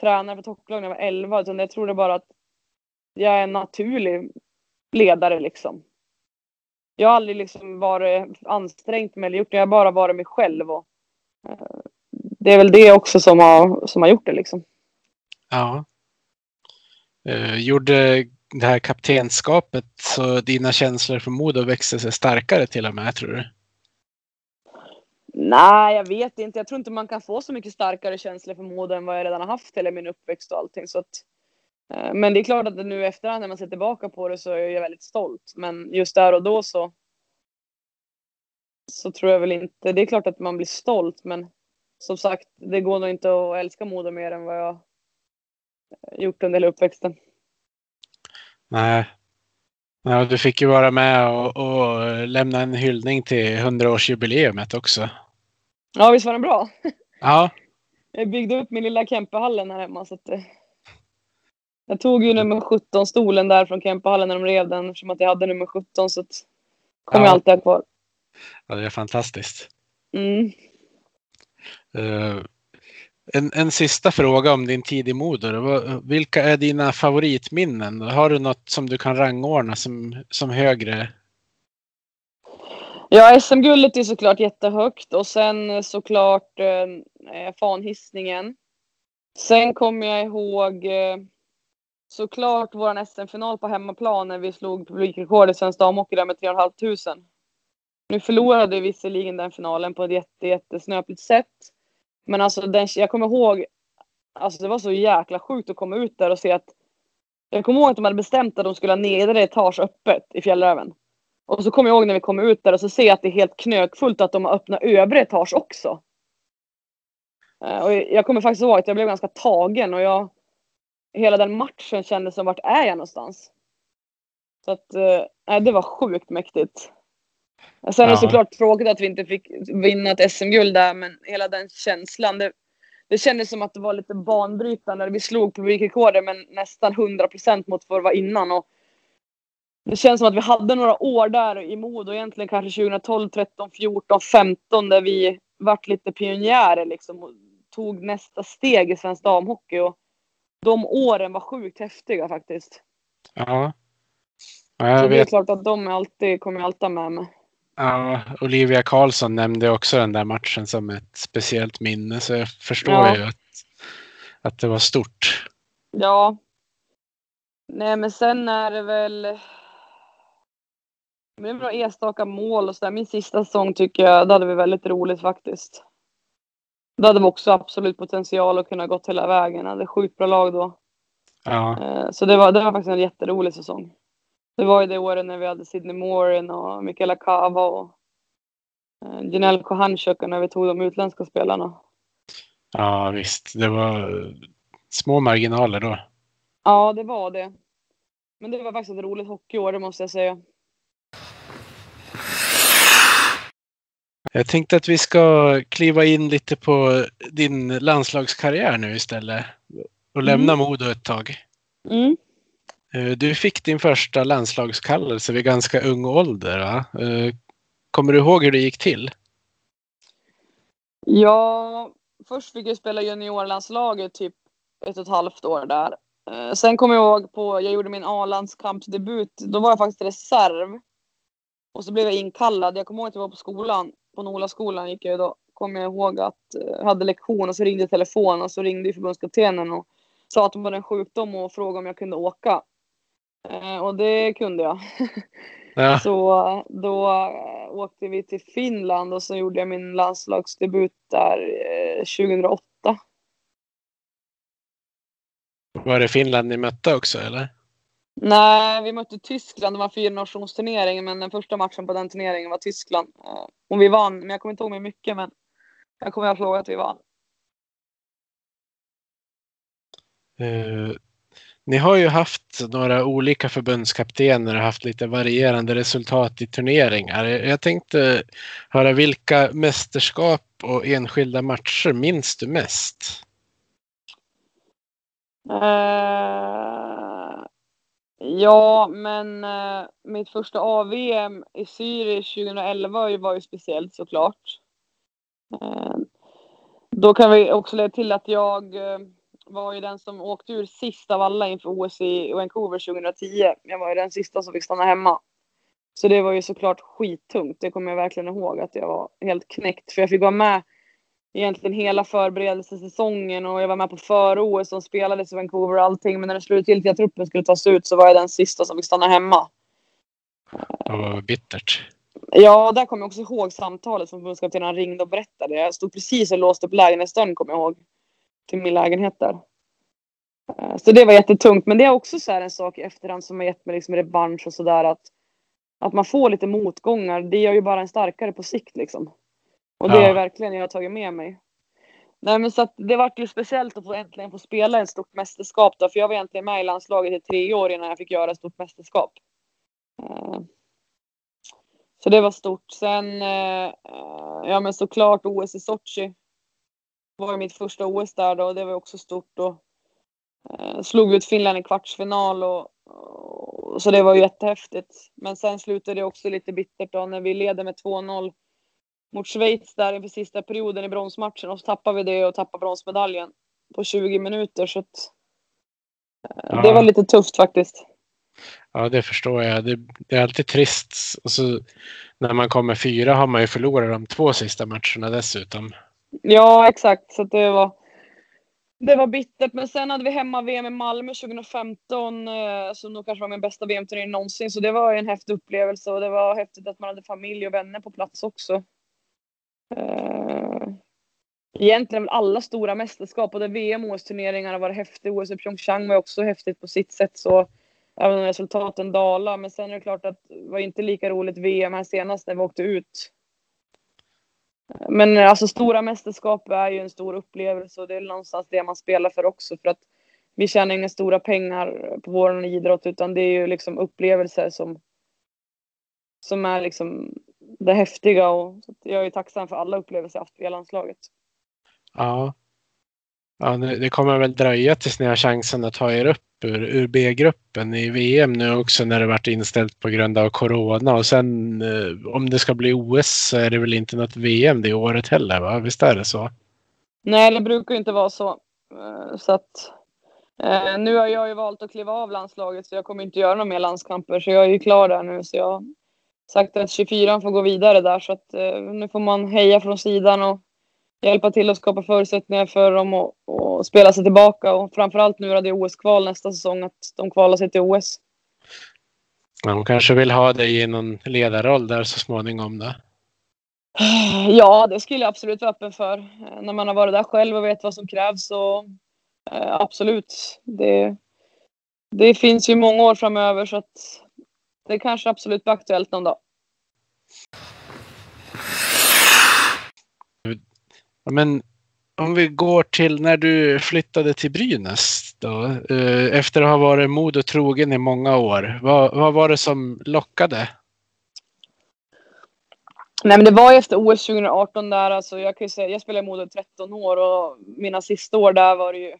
tränare för topplag när jag var 11 utan jag tror det bara att jag är en naturlig ledare liksom. Jag har aldrig liksom varit ansträngt mig eller gjort det, jag har bara varit mig själv. Och, eh, det är väl det också som har, som har gjort det liksom. Ja. Eh, gjorde det här kaptenskapet så dina känslor för Modo växte sig starkare till och med, tror du? Nej, jag vet inte. Jag tror inte man kan få så mycket starkare känslor för Modo än vad jag redan har haft hela min uppväxt och allting. Så att, men det är klart att nu efterhand när man ser tillbaka på det så är jag väldigt stolt. Men just där och då så. Så tror jag väl inte. Det är klart att man blir stolt, men som sagt, det går nog inte att älska Modo mer än vad jag gjort under hela uppväxten. Nej. Ja, du fick ju vara med och, och lämna en hyllning till 100-årsjubileumet också. Ja, visst var den bra? Ja, Jag byggde upp min lilla Kempehallen här hemma. Så att, eh, jag tog ju nummer 17 stolen där från Kempehallen när de rev den eftersom att jag hade nummer 17 så att kommer Ja. jag alltid ha kvar. ja det är fantastiskt. Mm. Eh, en, en sista fråga om din tid i Modo. Vilka är dina favoritminnen? Har du något som du kan rangordna som, som högre? Ja, SM-guldet är såklart jättehögt och sen såklart eh, fanhissningen. Sen kommer jag ihåg eh, såklart vår SM-final på hemmaplan när vi slog publikrekord i svensk damhockey där med 3 500. Nu förlorade vi visserligen den finalen på ett jätte, jättesnöpligt sätt. Men alltså den, jag kommer ihåg, alltså det var så jäkla sjukt att komma ut där och se att jag kommer ihåg att de hade bestämt att de skulle ha nedre etage öppet i Fjällräven. Och så kommer jag ihåg när vi kom ut där och så ser jag att det är helt knökfullt att de har öppnat övre etage också. Eh, och jag kommer faktiskt ihåg att jag blev ganska tagen och jag hela den matchen kändes som vart är jag någonstans? Så att, eh, det var sjukt mäktigt. Sen är det såklart tråkigt att vi inte fick vinna ett SM-guld där, men hela den känslan. Det, det kändes som att det var lite banbrytande. Vi slog publikrekordet med nästan 100 procent mot vad det var innan. Och det känns som att vi hade några år där i Modo, egentligen kanske 2012, 13, 14, 15 där vi vart lite pionjärer liksom och tog nästa steg i svensk damhockey. Och de åren var sjukt häftiga faktiskt. Ja. ja jag Så vet. det är klart att de alltid, kommer alltid med mig. Ja, Olivia Karlsson nämnde också den där matchen som ett speciellt minne så jag förstår ja. ju att, att det var stort. Ja. Nej men sen är det väl det är bra enstaka mål och sådär. Min sista säsong tycker jag, då hade vi väldigt roligt faktiskt. Då hade vi också absolut potential att kunna gått hela vägen. Hade sjukt bra lag då. Ja. Eh, så det var, det var faktiskt en jätterolig säsong. Det var ju det året när vi hade Sidney Morin och Mikaela Kava och eh, Janelle Kohanchuk när vi tog de utländska spelarna. Ja visst, det var små marginaler då. Ja, det var det. Men det var faktiskt ett roligt hockeyår, det måste jag säga. Jag tänkte att vi ska kliva in lite på din landslagskarriär nu istället och lämna mm. Modo ett tag. Mm. Eh, du fick din första landslagskallelse vid ganska ung ålder. Va? Eh, kommer du ihåg hur det gick till? Ja, först fick jag spela juniorlandslaget typ ett och ett halvt år där. Eh, sen kommer jag ihåg på, jag gjorde min A-landskampsdebut, då var jag faktiskt reserv. Och så blev jag inkallad. Jag kommer ihåg att jag var på skolan, på Nolaskolan gick jag då. Kommer jag ihåg att jag hade lektion och så ringde telefonen och så ringde förbundskaptenen och sa att de hade en sjukdom och frågade om jag kunde åka. Eh, och det kunde jag. Ja. Så då eh, åkte vi till Finland och så gjorde jag min landslagsdebut där 2008. Eh, var det Finland ni mötte också eller? Nej, vi mötte Tyskland. Det var en fyra men den första matchen på den turneringen var Tyskland. Och vi vann, men jag kommer inte ihåg mig mycket, men jag kommer ihåg att vi vann. Uh, ni har ju haft några olika förbundskaptener och haft lite varierande resultat i turneringar. Jag tänkte höra vilka mästerskap och enskilda matcher minns du mest? Uh, ja, men eh, mitt första AVM i Zürich 2011 var ju speciellt såklart. Eh, då kan vi också lägga till att jag eh, var ju den som åkte ur sist av alla inför OS i Vancouver 2010. Jag var ju den sista som fick stanna hemma. Så det var ju såklart skittungt. Det kommer jag verkligen ihåg att jag var helt knäckt. För jag fick vara med egentligen hela förberedelsesäsongen och jag var med på före-OS som spelades i Vancouver och allting. Men när den slutgiltiga truppen skulle tas ut så var jag den sista som fick stanna hemma. Det var bittert. Ja, där kommer jag också ihåg samtalet som förbundskaptenen ringde och berättade. Jag stod precis och låste upp lägenhetsdörren kommer jag ihåg till min lägenhet där. Eh, så det var jättetungt. Men det är också så en sak i efterhand som har gett mig liksom revansch och sådär att, att man får lite motgångar. Det gör ju bara en starkare på sikt liksom. Och det ja. är verkligen jag har tagit med mig. Nej men så att det vart ju speciellt att få äntligen få spela ett stort mästerskap då. För jag var egentligen med i landslaget i tre år innan jag fick göra ett stort mästerskap. Eh, så det var stort. Sen, eh, ja men såklart OS i Sochi var mitt första OS där då och det var också stort. Och, eh, slog ut Finland i kvartsfinal och, och, så det var ju jättehäftigt. Men sen slutade det också lite bittert då när vi leder med 2-0 mot Schweiz där inför sista perioden i bronsmatchen och så tappade vi det och tappade bronsmedaljen på 20 minuter så att, eh, ja. det var lite tufft faktiskt. Ja, det förstår jag. Det, det, är alltid trist. Och så, när man kommer fyra har man ju förlorat de två sista matcherna dessutom. Ja, exakt. Så det var, det var bittert, men sen hade vi hemma-VM i Malmö 2015 eh, som nog kanske var min bästa VM-turnering någonsin. Så det var en häftig upplevelse och det var häftigt att man hade familj och vänner på plats också. Eh, egentligen väl alla stora mästerskap, både VM och OS-turneringar har varit häftiga. OS i Pyeongchang var också häftigt på sitt sätt. Så även om resultaten dalar. Men sen är det klart att det var inte lika roligt VM här senast när vi åkte ut. Men alltså stora mästerskap är ju en stor upplevelse och det är någonstans det man spelar för också. För att vi tjänar inga stora pengar på vår idrott utan det är ju liksom upplevelser som, som är liksom det häftiga. Och jag är tacksam för alla upplevelser jag haft via landslaget. Ja. ja det kommer väl dröja tills ni har chansen att ta er upp ur, ur B-gruppen i VM nu också när det varit inställt på grund av corona och sen eh, om det ska bli OS så är det väl inte något VM det året heller va? Visst är det så? Nej, det brukar inte vara så. Eh, så att eh, nu har jag ju valt att kliva av landslaget så jag kommer inte göra några mer landskamper så jag är ju klar där nu så jag sagt att 24 får gå vidare där så att eh, nu får man heja från sidan och hjälpa till att skapa förutsättningar för dem att, spela sig tillbaka. Och framförallt nu när det är OS-kval nästa säsong, att de kvalar sig till OS. De kanske vill ha dig i någon ledarroll där så småningom då? Ja, det skulle jag absolut vara öppen för. När man har varit där själv och vet vad som krävs så eh, absolut. Det, det finns ju många år framöver så att det kanske absolut blir aktuellt någon dag. Men om vi går till när du flyttade till Brynäs då, eh, efter att ha varit mod och trogen i många år. Vad, vad var det som lockade? Nej, men det var efter OS 2018 där. Alltså, jag, kan ju säga, jag spelade i Modo i 13 år och mina sista år där var det ju.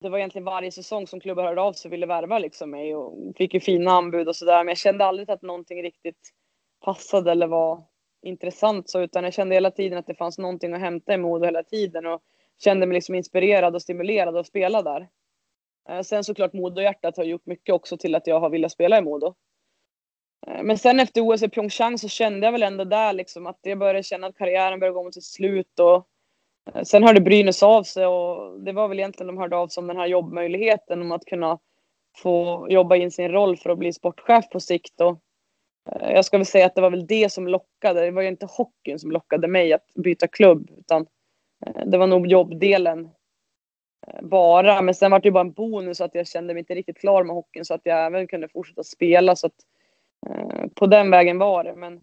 Det var egentligen varje säsong som klubbar hörde av sig och ville värva liksom mig och fick ju fina anbud och sådär. Men jag kände aldrig att någonting riktigt passade eller var intressant så, utan jag kände hela tiden att det fanns någonting att hämta i Modo hela tiden och kände mig liksom inspirerad och stimulerad att spela där. Eh, sen såklart Modo-hjärtat har gjort mycket också till att jag har velat spela i Modo. Eh, men sen efter OS i Pyeongchang så kände jag väl ändå där liksom att jag började känna att karriären började gå mot sitt slut och sen hörde Brynäs av sig och det var väl egentligen de hörde av sig om den här jobbmöjligheten om att kunna få jobba in sin roll för att bli sportchef på sikt och eh, jag ska väl säga att det var väl det som lockade. Det var ju inte hockeyn som lockade mig att byta klubb utan eh, det var nog jobbdelen eh, bara. Men sen var det ju bara en bonus att jag kände mig inte riktigt klar med hockeyn så att jag även kunde fortsätta spela. Så att, på den vägen var det. Men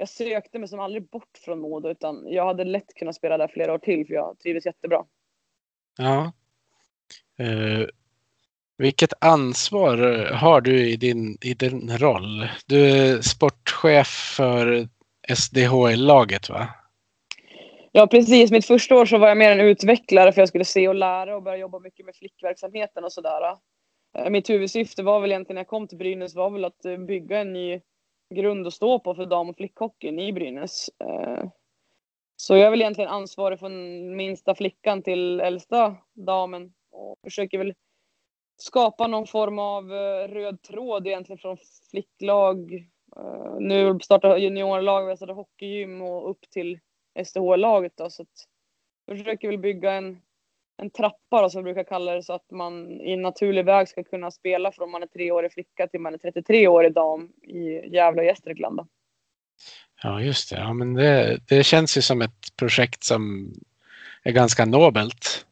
jag sökte mig som aldrig bort från Modo utan jag hade lätt kunnat spela där flera år till för jag trivdes jättebra. Ja. Vilket ansvar har du i din, i din roll? Du är sportchef för SDHL-laget va? Ja precis, mitt första år så var jag mer en utvecklare för jag skulle se och lära och börja jobba mycket med flickverksamheten och sådär. Eh, mitt huvudsyfte var väl egentligen när jag kom till Brynäs var väl att eh, bygga en ny grund att stå på för dam och flickhockeyn i Brynäs. Eh, så jag är väl egentligen ansvarig från minsta flickan till äldsta damen och försöker väl skapa någon form av eh, röd tråd egentligen från flicklag. Eh, nu startar juniorlag, vi startar hockeygym och upp till SDH-laget då, så att jag försöker väl bygga en, en trappa då, som brukar kalla det så att man i en naturlig väg ska kunna spela från man är treårig flicka till man är 33 årig dam i Gävle och Gästrikland. Ja, just det. Ja, men det. Det känns ju som ett projekt som är ganska nobelt.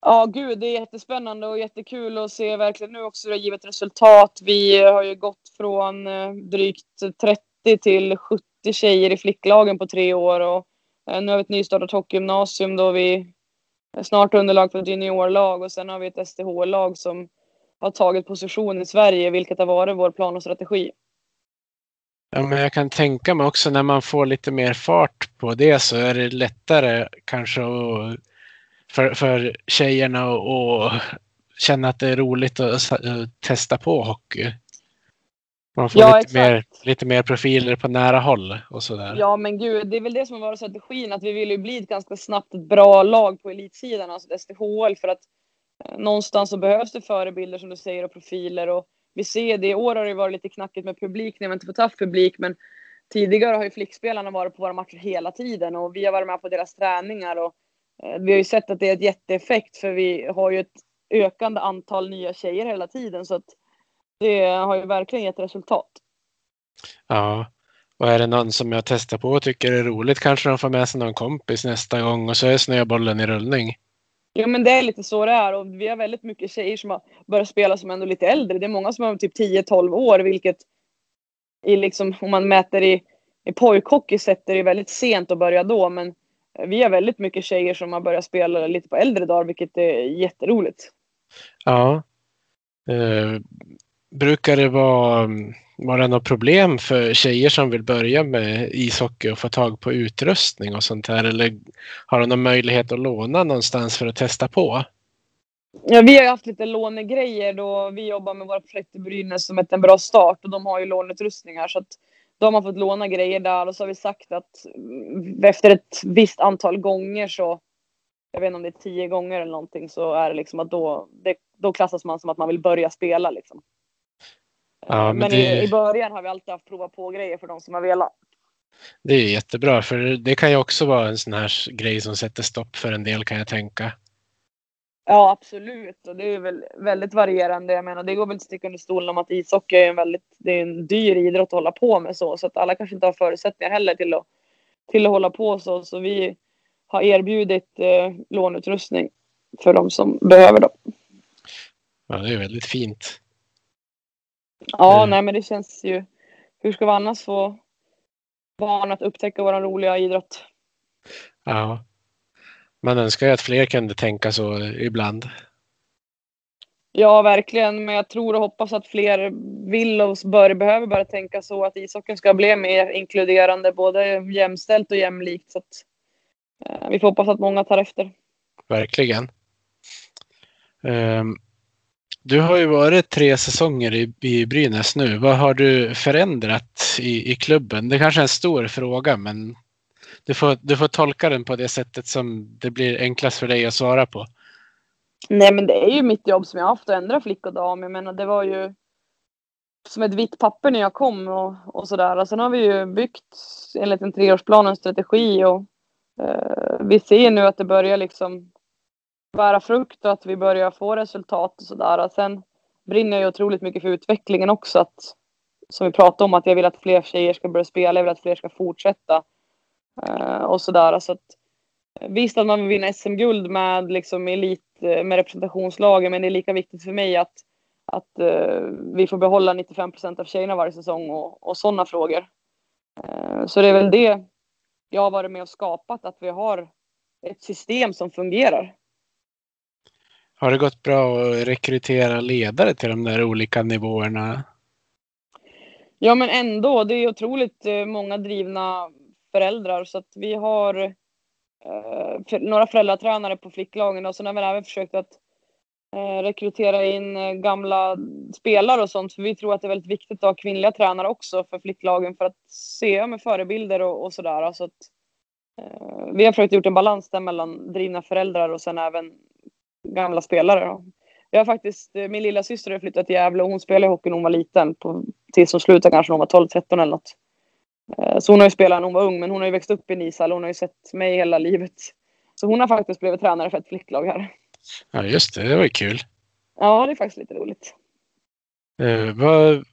Ja, gud, det är jättespännande och jättekul att se verkligen nu också det har givit resultat. Vi har ju gått från eh, drygt 30 till 70 tjejer i flicklagen på tre år och eh, nu har vi ett nystartat hockeygymnasium då vi snart underlag för ett juniorlag och sen har vi ett STH-lag som har tagit position i Sverige, vilket har varit vår plan och strategi. Ja, men jag kan tänka mig också när man får lite mer fart på det så är det lättare kanske att för, för tjejerna att känna att det är roligt att testa på hockey. Man får ja, lite, mer, lite mer profiler på nära håll och sådär. Ja, men gud, det är väl det som har varit strategin, att vi vill ju bli ett ganska snabbt ett bra lag på elitsidan, alltså STHL, för att eh, någonstans så behövs det förebilder som du säger och profiler och vi ser det. I år har det varit lite knackigt med publik när man inte fått haft publik, men tidigare har ju flickspelarna varit på våra matcher hela tiden och vi har varit med på deras träningar och eh, vi har ju sett att det är ett jätteeffekt för vi har ju ett ökande antal nya tjejer hela tiden så att det har ju verkligen gett resultat. Ja, och är det någon som jag testar på och tycker är roligt kanske de får med sig någon kompis nästa gång och så är snöbollen i rullning. Ja men det är lite så det är och vi har väldigt mycket tjejer som har börjat spela som ändå lite äldre. Det är många som har typ 10-12 år vilket i liksom, om man mäter i, i pojkhockey sett är det väldigt sent att börja då men vi har väldigt mycket tjejer som har börjat spela lite på äldre dagar vilket är jätteroligt. Ja. Brukar det vara, mm, vara något problem för tjejer som vill börja med ishockey och få tag på utrustning och sånt här? Eller har de någon möjlighet att låna någonstans för att testa på? Ja, vi har ju haft lite lånegrejer då vi jobbar med våra projekt i Brynäs som heter En bra start och de har ju låneutrustningar. så att de har fått låna grejer där och så har vi sagt att mm, efter ett visst antal gånger så jag vet inte om det är tio gånger eller någonting så är det liksom att då, det, då klassas man som att man vill börja spela liksom. Ja, men, men det... i, början har vi alltid haft prova på grejer för de som har velat. Det är jättebra för det kan ju också vara en sån här grej som sätter stopp för en del kan jag tänka. Ja absolut och det är väl väldigt varierande. Jag menar det går väl inte sticka under stolen om att ishockey är en väldigt det är en dyr idrott att hålla på med så så att alla kanske inte har förutsättningar heller till att till att hålla på så så vi har erbjudit eh, lånutrustning för de som behöver dem. Ja det är väldigt fint. Ja, mm. nej men det känns ju. Hur ska vi annars få barn att upptäcka vår roliga idrott? Ja. Man önskar ju att fler kunde tänka så ibland. Ja, verkligen. Men jag tror och hoppas att fler vill och bör, behöver börja tänka så att ishockeyn ska bli mer inkluderande, både jämställt och jämlikt. Så att, eh, vi får hoppas att många tar efter. Verkligen. Um, du har ju varit tre säsonger i, i Brynäs nu. Vad har du förändrat i, i klubben? Det kanske är en stor fråga, men du får, du får tolka den på det sättet som det blir enklast för dig att svara på. Nej, men det är ju mitt jobb som jag har haft att ändra flick och dam. Jag menar, det var ju som ett vitt papper när jag kom och, och sådär. Sen har vi ju byggt enligt en treårsplan en strategi och eh, vi ser nu att det börjar liksom bära frukt och att vi börjar få resultat och sådär. Sen brinner jag otroligt mycket för utvecklingen också. Att, som vi pratade om, att jag vill att fler tjejer ska börja spela, jag vill att fler ska fortsätta. Uh, och sådär. Så att, eh, visst att man vill vinna SM-guld med liksom elit, eh, med representationslagen, men det är lika viktigt för mig att, att uh, vi får behålla 95 procent av tjejerna varje säsong och, och sådana frågor. Uh, så det är väl det jag har varit med och skapat, att vi har ett system som fungerar. Har det gått bra att rekrytera ledare till de där olika nivåerna? Ja, men ändå. Det är otroligt eh, många drivna föräldrar så att vi har eh, några föräldratränare på flicklagen och sen har vi även försökt att eh, rekrytera in eh, gamla spelare och sånt. För vi tror att det är väldigt viktigt att ha kvinnliga tränare också för flicklagen för att se med förebilder och, och sådär. Så att, eh, vi har försökt gjort en balans där mellan drivna föräldrar och sen även gamla spelare. Jag har faktiskt, eh, min lilla syster har flyttat till Gävle och hon spelade hockey när hon var liten. På, tills hon slutade kanske när hon var 12-13 eller något. Eh, så hon har ju spelat när hon var ung men hon har ju växt upp i Nishall och hon har ju sett mig hela livet. Så hon har faktiskt blivit tränare för ett flicklag här. Ja just det, det var ju kul. Ja det är faktiskt lite roligt. Uh, vad,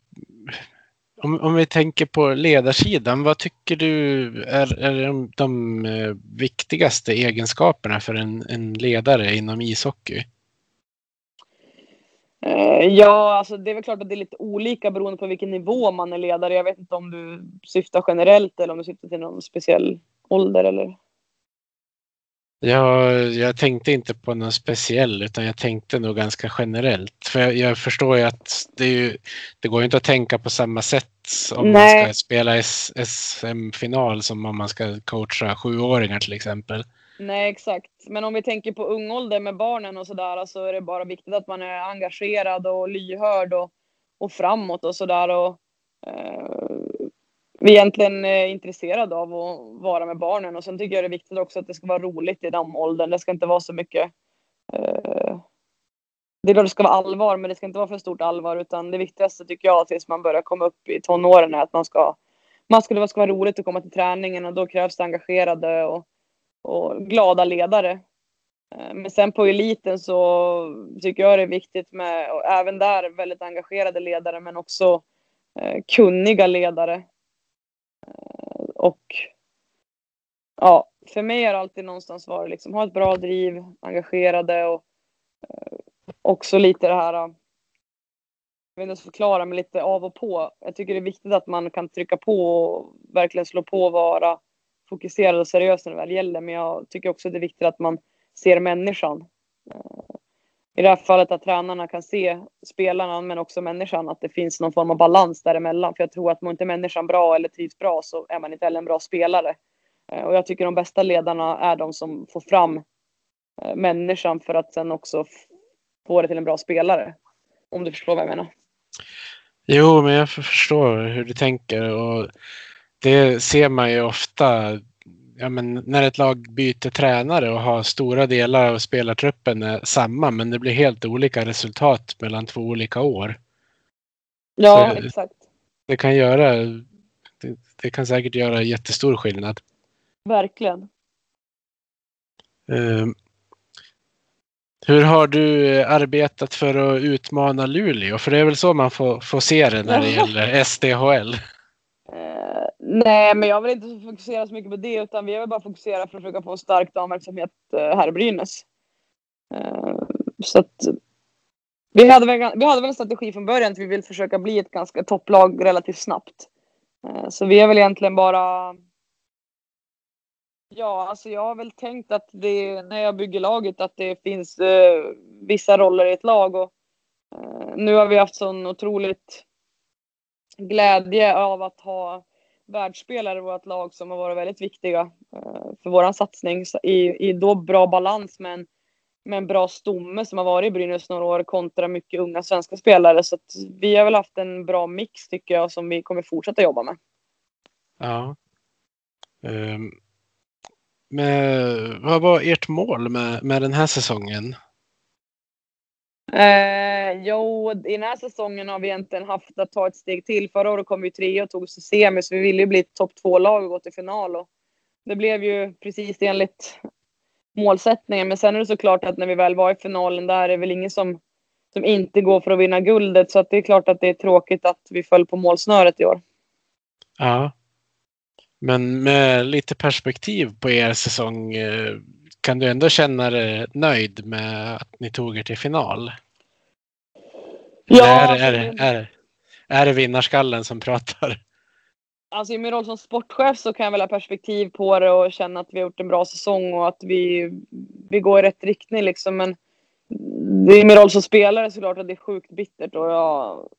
om, om vi tänker på ledarsidan, vad tycker du är, är de, de eh, viktigaste egenskaperna för en, en ledare inom ishockey? Eh, ja, alltså det är väl klart att det är lite olika beroende på vilken nivå man är ledare. Jag vet inte om du syftar generellt eller om du syftar till någon speciell ålder eller? Ja, jag tänkte inte på någon speciell utan jag tänkte nog ganska generellt. För jag, jag förstår ju att det, ju, det går ju inte att tänka på samma sätt om Nej. man ska spela SM-final som om man ska coacha sjuåringar till exempel. Nej exakt, men om vi tänker på ung ålder med barnen och sådär så är det bara viktigt att man är engagerad och lyhörd och, och framåt och sådär. eh, vi är egentligen är intresserade av att vara med barnen och sen tycker jag det är viktigt också att det ska vara roligt i den åldern. Det ska inte vara så mycket. Eh, det är klart det ska vara allvar, men det ska inte vara för stort allvar utan det viktigaste tycker jag tills man börjar komma upp i tonåren är att man ska. Man skulle det ska vara roligt att komma till träningen och då krävs det engagerade och, och glada ledare Eh, men sen på eliten så tycker jag det är viktigt med, och även där, väldigt engagerade ledare men också eh, kunniga ledare. Eh, och ja, för mig har det alltid någonstans varit liksom ha ett bra driv, engagerade och eh, också lite det här eh, jag vet inte förklara, men lite av och på. Jag tycker det är viktigt att man kan trycka på och verkligen slå på och vara fokuserad och seriös när det väl gäller. Men jag tycker också det är viktigt att man ser människan. Eh, i det här fallet att tränarna kan se spelarna men också människan, att det finns någon form av balans däremellan. För jag tror att mår inte människan bra eller trivs bra så är man inte heller en bra spelare. Eh, och jag tycker de bästa ledarna är de som får fram eh, människan för att sen också få det till en bra spelare. Om du förstår vad jag menar. Jo, men jag förstår hur du tänker och det ser man ju ofta ja, men när ett lag byter tränare och har stora delar av spelartruppen är samma men det blir helt olika resultat mellan två olika år. Ja, Så exakt. Det kan göra det, det, kan säkert göra jättestor skillnad. Verkligen. Um, hur har du arbetat för att utmana Luleå? För det är väl så man får, får se det när det gäller SDHL. Eh, nej, men jag vill inte fokusera så mycket på det utan vi vill bara fokusera för att försöka få en stark damverksamhet eh, här i Brynäs. Eh, så att vi hade, väl, vi hade väl en strategi från början att vi vill försöka bli ett ganska topplag relativt snabbt. Eh, så vi är väl egentligen bara Ja, alltså jag har väl tänkt att det när jag bygger laget att det finns eh, vissa roller i ett lag och eh, nu har vi haft sån otroligt glädje av att ha världsspelare i vårt lag som har varit väldigt viktiga eh, för våran satsning i, i då bra balans med en, med en bra stomme som har varit i Brynäs några år kontra mycket unga svenska spelare. Så att vi har väl haft en bra mix tycker jag som vi kommer fortsätta jobba med. Ja. Um, med, vad var ert mål med, med den här säsongen? Eh, jo, i den här säsongen har vi egentligen haft att ta ett steg till. Förra året kom vi tre och tog oss till semi, så vi ville ju bli ett topp två-lag och gå till final. Och det blev ju precis enligt målsättningen. Men sen är det såklart att när vi väl var i finalen där är det väl ingen som, som inte går för att vinna guldet. Så att det är klart att det är tråkigt att vi föll på målsnöret i år. Ja. Men med lite perspektiv på er säsong, eh, kan du ändå känna dig nöjd med att ni tog er till final? Ja, är, är, är, är det vinnarskallen som pratar? Alltså i min roll som sportchef så kan jag väl ha perspektiv på det och känna att vi har gjort en bra säsong och att vi, vi går i rätt riktning liksom. Men det är min roll som spelare såklart att det är sjukt bittert och jag,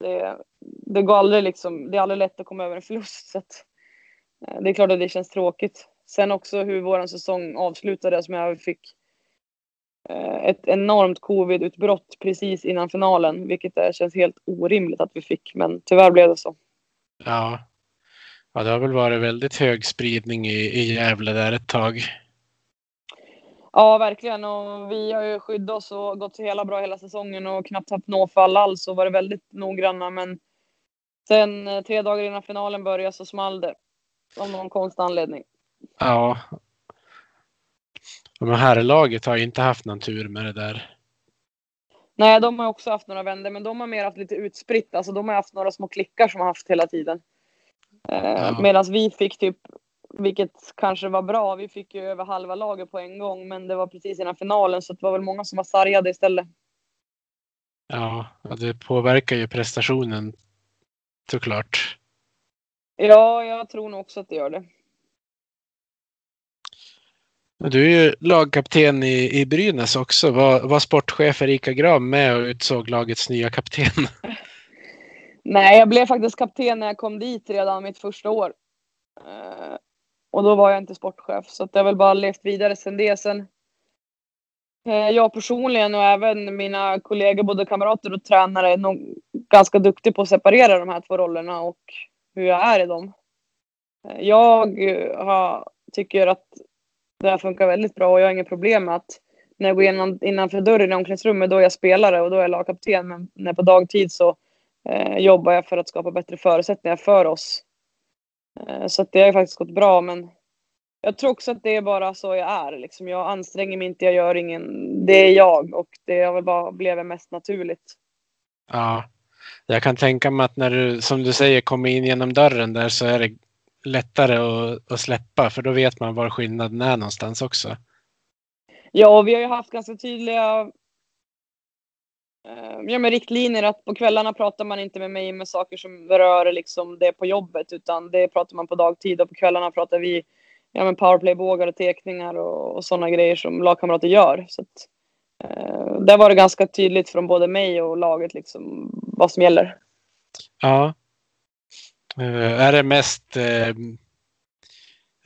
det, det går aldrig liksom, det är aldrig lätt att komma över en förlust. Så att, eh, det är klart att det känns tråkigt. Sen också hur vår säsong avslutades med att vi fick ett enormt covid-utbrott precis innan finalen, vilket känns helt orimligt att vi fick, men tyvärr blev det så. Ja, ja det har väl varit väldigt hög spridning i, i Gävle där ett tag. Ja, verkligen. Och vi har ju skyddat oss och gått hela bra hela säsongen och knappt haft nåfall alls och varit väldigt noggranna. Men sen eh, tre dagar innan finalen började så small det. Av någon konstig anledning. Ja. Men herrlaget har ju inte haft någon tur med det där. Nej, de har också haft några vändor, men de har mer haft lite utspritt. Alltså de har haft några små klickar som har haft hela tiden. Eh, ja. Medan vi fick typ, vilket kanske var bra, vi fick ju över halva laget på en gång, men det var precis innan finalen så det var väl många som var sargade istället. Ja, det påverkar ju prestationen såklart. Ja, jag tror nog också att det gör det. Du är ju lagkapten i, i Brynäs också. Var, var sportchef Erika Gram med och utsåg lagets nya kapten? Nej, jag blev faktiskt kapten när jag kom dit redan mitt första år. Uh, och då var jag inte sportchef, så det har väl bara levt vidare sedan det. Sen, uh, jag personligen och även mina kollegor, både kamrater och tränare, är nog ganska duktig på att separera de här två rollerna och hur jag är i dem. Uh, jag har, tycker att det här funkar väldigt bra och jag har inga problem med att när jag går innan, innanför dörren i omklädningsrummet då är jag spelare och då är jag lagkapten. Men när på dagtid så eh, jobbar jag för att skapa bättre förutsättningar för oss. Eh, så att det har faktiskt gått bra men jag tror också att det är bara så jag är. Liksom. Jag anstränger mig inte, jag gör ingen... Det är jag och det har väl bara blivit mest naturligt. Ja, jag kan tänka mig att när du, som du säger, kommer in genom dörren där så är det lättare att, att släppa för då vet man var skillnaden är någonstans också. Ja, vi har ju haft ganska tydliga eh, ja, med riktlinjer att på kvällarna pratar man inte med mig med saker som rör liksom det på jobbet utan det pratar man på dagtid och på kvällarna pratar vi ja, men powerplaybågar och teckningar och, och sådana grejer som lagkamrater gör. Så att, eh, där var det ganska tydligt från både mig och laget liksom vad som gäller. Ja. Uh, är det mest uh,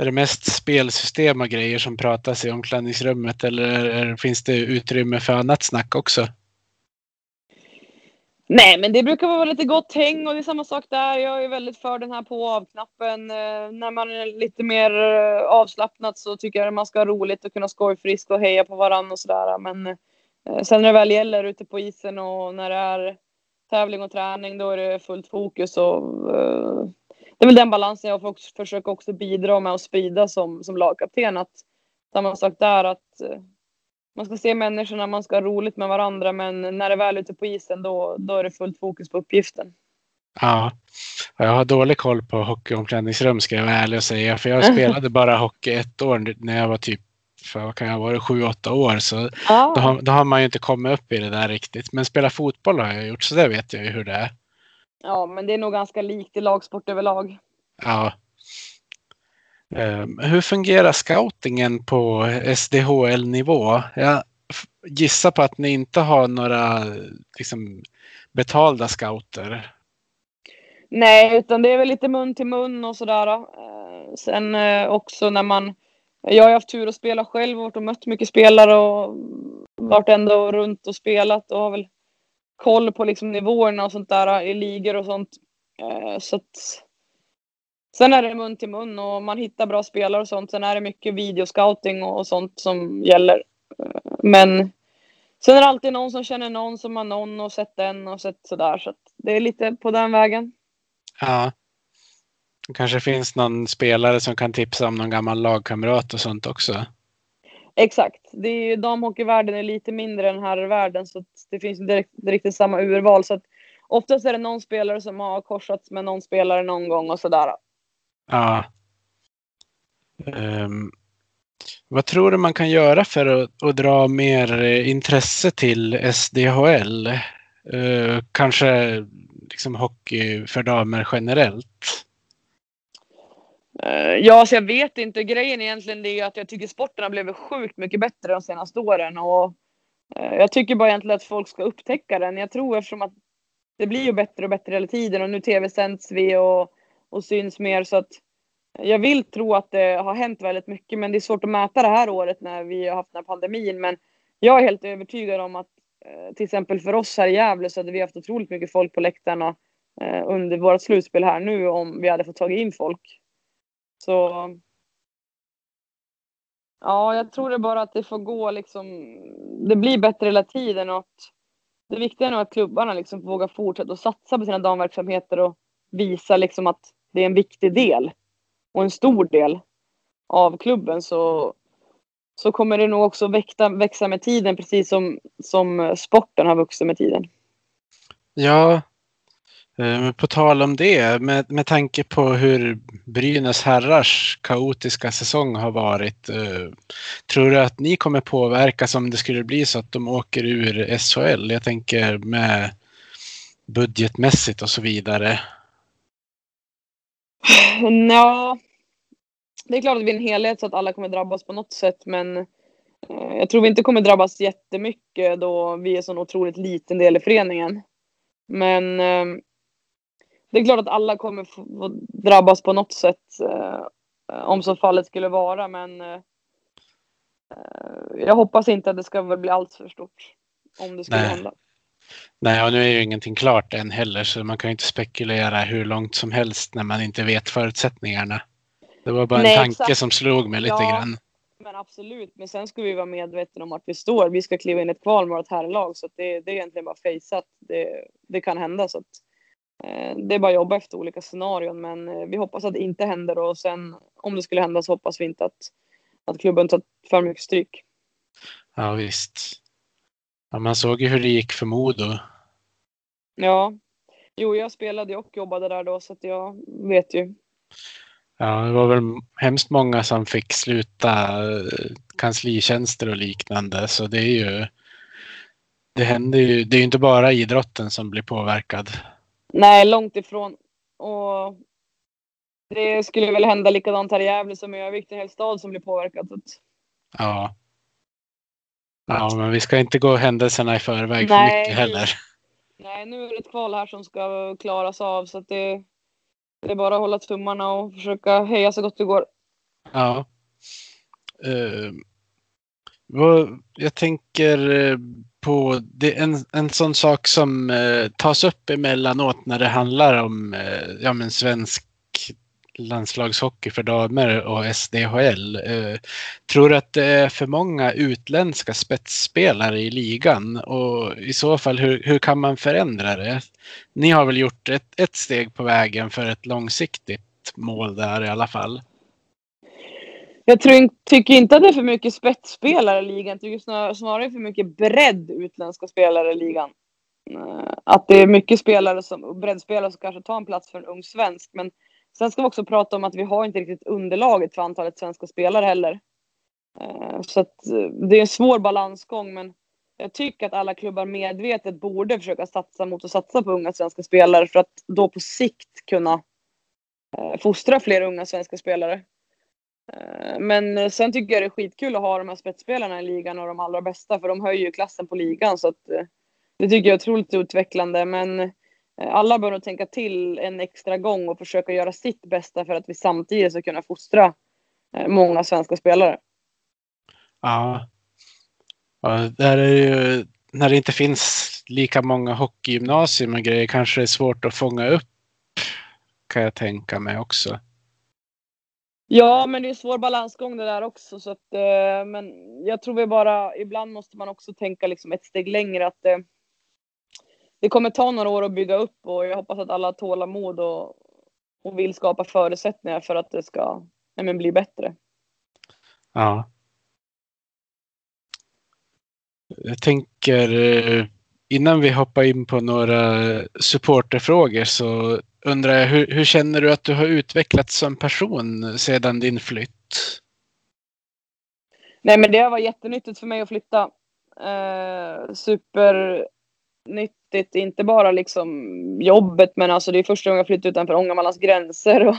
är det mest spelsystem och grejer som pratas i omklädningsrummet eller är, finns det utrymme för annat snack också? Nej, men det brukar vara lite gott häng och det är samma sak där. Jag är väldigt för den här på och av-knappen. Eh, när man är lite mer eh, avslappnad så tycker jag att man ska ha roligt och kunna skojfriska och heja på varandra och sådär. Men sen när det väl gäller ute på isen och när det är tävling och träning, då är det fullt fokus och det är väl den balansen jag också, försöker också bidra med att sprida som, som lagkapten. Att samma sak där att man ska se människorna, man ska ha roligt med varandra men när det är väl ute på isen då, då är det fullt fokus på uppgiften. Ja, jag har dålig koll på hockeyomklädningsrum ska jag vara ärlig och säga. För jag spelade bara hockey ett år när jag var typ, för vad kan jag vara, sju, åtta år. Så ah. då, har, då har man ju inte kommit upp i det där riktigt. Men spela fotboll har jag gjort så det vet jag ju hur det är. Ja, men det är nog ganska likt i lagsport överlag. Ja, Ehm, hur fungerar scoutingen på SDHL-nivå? Jag gissar på att ni inte har några liksom, betalda scouter. Nej, utan det är väl lite mun till mun och sådär. Ehm, sen eh, också när man... Jag har haft tur att spela själv och mött mycket spelare och varit ändå runt och spelat och har väl koll på liksom nivåerna och sånt där i ligor och sånt. Eh, så att Sen är det mun till mun och man hittar bra spelare och sånt. Sen är det mycket videoscouting och sånt som gäller. Eh, men sen är det alltid någon som känner någon som har någon och sett den och sett sådär. Så att det är lite på den vägen. Ja. Det kanske finns någon spelare som kan tipsa om någon gammal lagkamrat och sånt också. Exakt. Det är ju, damhockeyvärlden är lite mindre än herrvärlden så det finns inte direkt, riktigt samma urval. Så att oftast är det någon spelare som har korsats med någon spelare någon gång och sådär. Ja. Um, vad tror du man kan göra för att, att dra mer intresse till SDHL? Uh, kanske liksom hockey för damer generellt? Uh, ja, så jag vet inte. Grejen egentligen är att jag tycker sporten har blivit sjukt mycket bättre de senaste åren. Och, uh, jag tycker bara egentligen att folk ska upptäcka den. Jag tror eftersom att det blir ju bättre och bättre hela tiden och nu tv-sänds vi och och syns mer. Så att jag vill tro att det har hänt väldigt mycket, men det är svårt att mäta det här året när vi har haft den här pandemin. Men jag är helt övertygad om att eh, till exempel för oss här i Gävle så hade vi haft otroligt mycket folk på läktarna under vårt slutspel här nu om vi hade fått tag in folk. Så ja, jag tror det bara att det får gå liksom. Det blir bättre hela tiden och att det viktiga är nog att klubbarna liksom vågar fortsätta och satsa på sina damverksamheter och visa liksom att det är en viktig del och en stor del av klubben så, så kommer det nog också växa, växa med tiden precis som, som sporten har vuxit med tiden. Ja, Eh, men på tal om det, med, med tanke på hur Brynäs herrars kaotiska säsong har varit. Eh, tror du att ni kommer påverkas om det skulle bli så att de åker ur SHL? Jag tänker med budgetmässigt och så vidare. Ja, det är klart att vi är en helhet så att alla kommer drabbas på något sätt men eh, jag tror vi inte kommer drabbas jättemycket då vi är en så otroligt liten del i föreningen. Men eh, det är klart att alla kommer få drabbas på något sätt eh, om så fallet skulle vara men jag hoppas inte att det ska bli allt för stort om det skulle Nej. hända. Nej, och nu är ju ingenting klart än heller så man kan ju inte spekulera hur långt som helst när man inte vet förutsättningarna. Det var bara Nej, en tanke exakt. som slog mig lite ja, grann. Men absolut, men sen ska vi vara medvetna om att vi står. Vi ska kliva in i ett kval med vårt herrlag så det, det är egentligen bara fejsat. Det, det kan hända så att Eh, det är bara att jobba efter olika scenarion men eh, vi hoppas att det inte händer och sen om det skulle hända så hoppas vi inte att, att klubben tar för mycket stryk. Ja visst. Ja, man såg ju hur det gick för Modo. Ja. Jo, jag spelade och jobbade där då så att jag vet ju. Ja, det var väl hemskt många som fick sluta kanslitjänster och liknande så det är ju det händer ju, det är ju inte bara idrotten som blir påverkad. Nej, långt ifrån. Och det skulle väl hända likadant här i Gävle som i är en hel stad som blir påverkad. Ja. Ja, men vi ska inte gå händelserna i förväg för mycket heller. Nej, nu är det ett kval här som ska klaras av så att det, det är bara att hålla tummarna och försöka heja så gott det går. Ja. Uh, jag tänker eh, på det, en, en sån sak som eh, tas upp emellanåt när det handlar om eh, ja, men svensk landslagshockey för damer och SDHL. Tror du att det är för många utländska spetsspelare i ligan och i så fall hur, hur kan man förändra det? Ni har väl gjort ett, ett steg på vägen för ett långsiktigt mål där i alla fall? Jag tror, tycker inte att det är för mycket spetsspelare i ligan. Jag tycker snarare, snarare för mycket bredd utländska spelare i ligan. Eh, att det är mycket spelare som, breddspelare som kanske tar en plats för en ung svensk. Men Sen ska vi också prata om att vi har inte riktigt underlaget för antalet svenska spelare heller. Eh, så att eh, det är en svår balansgång men jag tycker att alla klubbar medvetet borde försöka satsa mot att satsa på unga svenska spelare för att då på sikt kunna fostra fler unga svenska spelare. Eh, men sen tycker jag det är skitkul att ha de här spetsspelarna i ligan och de allra bästa för de höjer ju klassen på ligan så att eh, det tycker jag är otroligt utvecklande men eh, alla bör nog tänka till en extra gång och försöka göra sitt bästa för att vi samtidigt ska kunna fostra många svenska spelare. Ja. ja där är ju, när det inte finns lika många hockeygymnasium och grejer kanske det är svårt att fånga upp kan jag tänka mig också. Ja, men det är en svår balansgång det där också. Så att, eh, men jag tror vi bara, ibland måste man också tänka liksom ett steg längre. att eh, det kommer ta några år att bygga upp och jag hoppas att alla har tålamod och, och vill skapa förutsättningar för att det ska nej, bli bättre. Ja. Jag tänker eh, innan vi hoppar in på några supporterfrågor så undrar jag hur, hur känner du att du har utvecklats som person sedan din flytt? Nej men det har varit jättenyttigt för mig att flytta. Eh, supernyttigt, inte bara liksom jobbet men alltså det är första gången jag flyttat utanför Ångermanlands gränser och,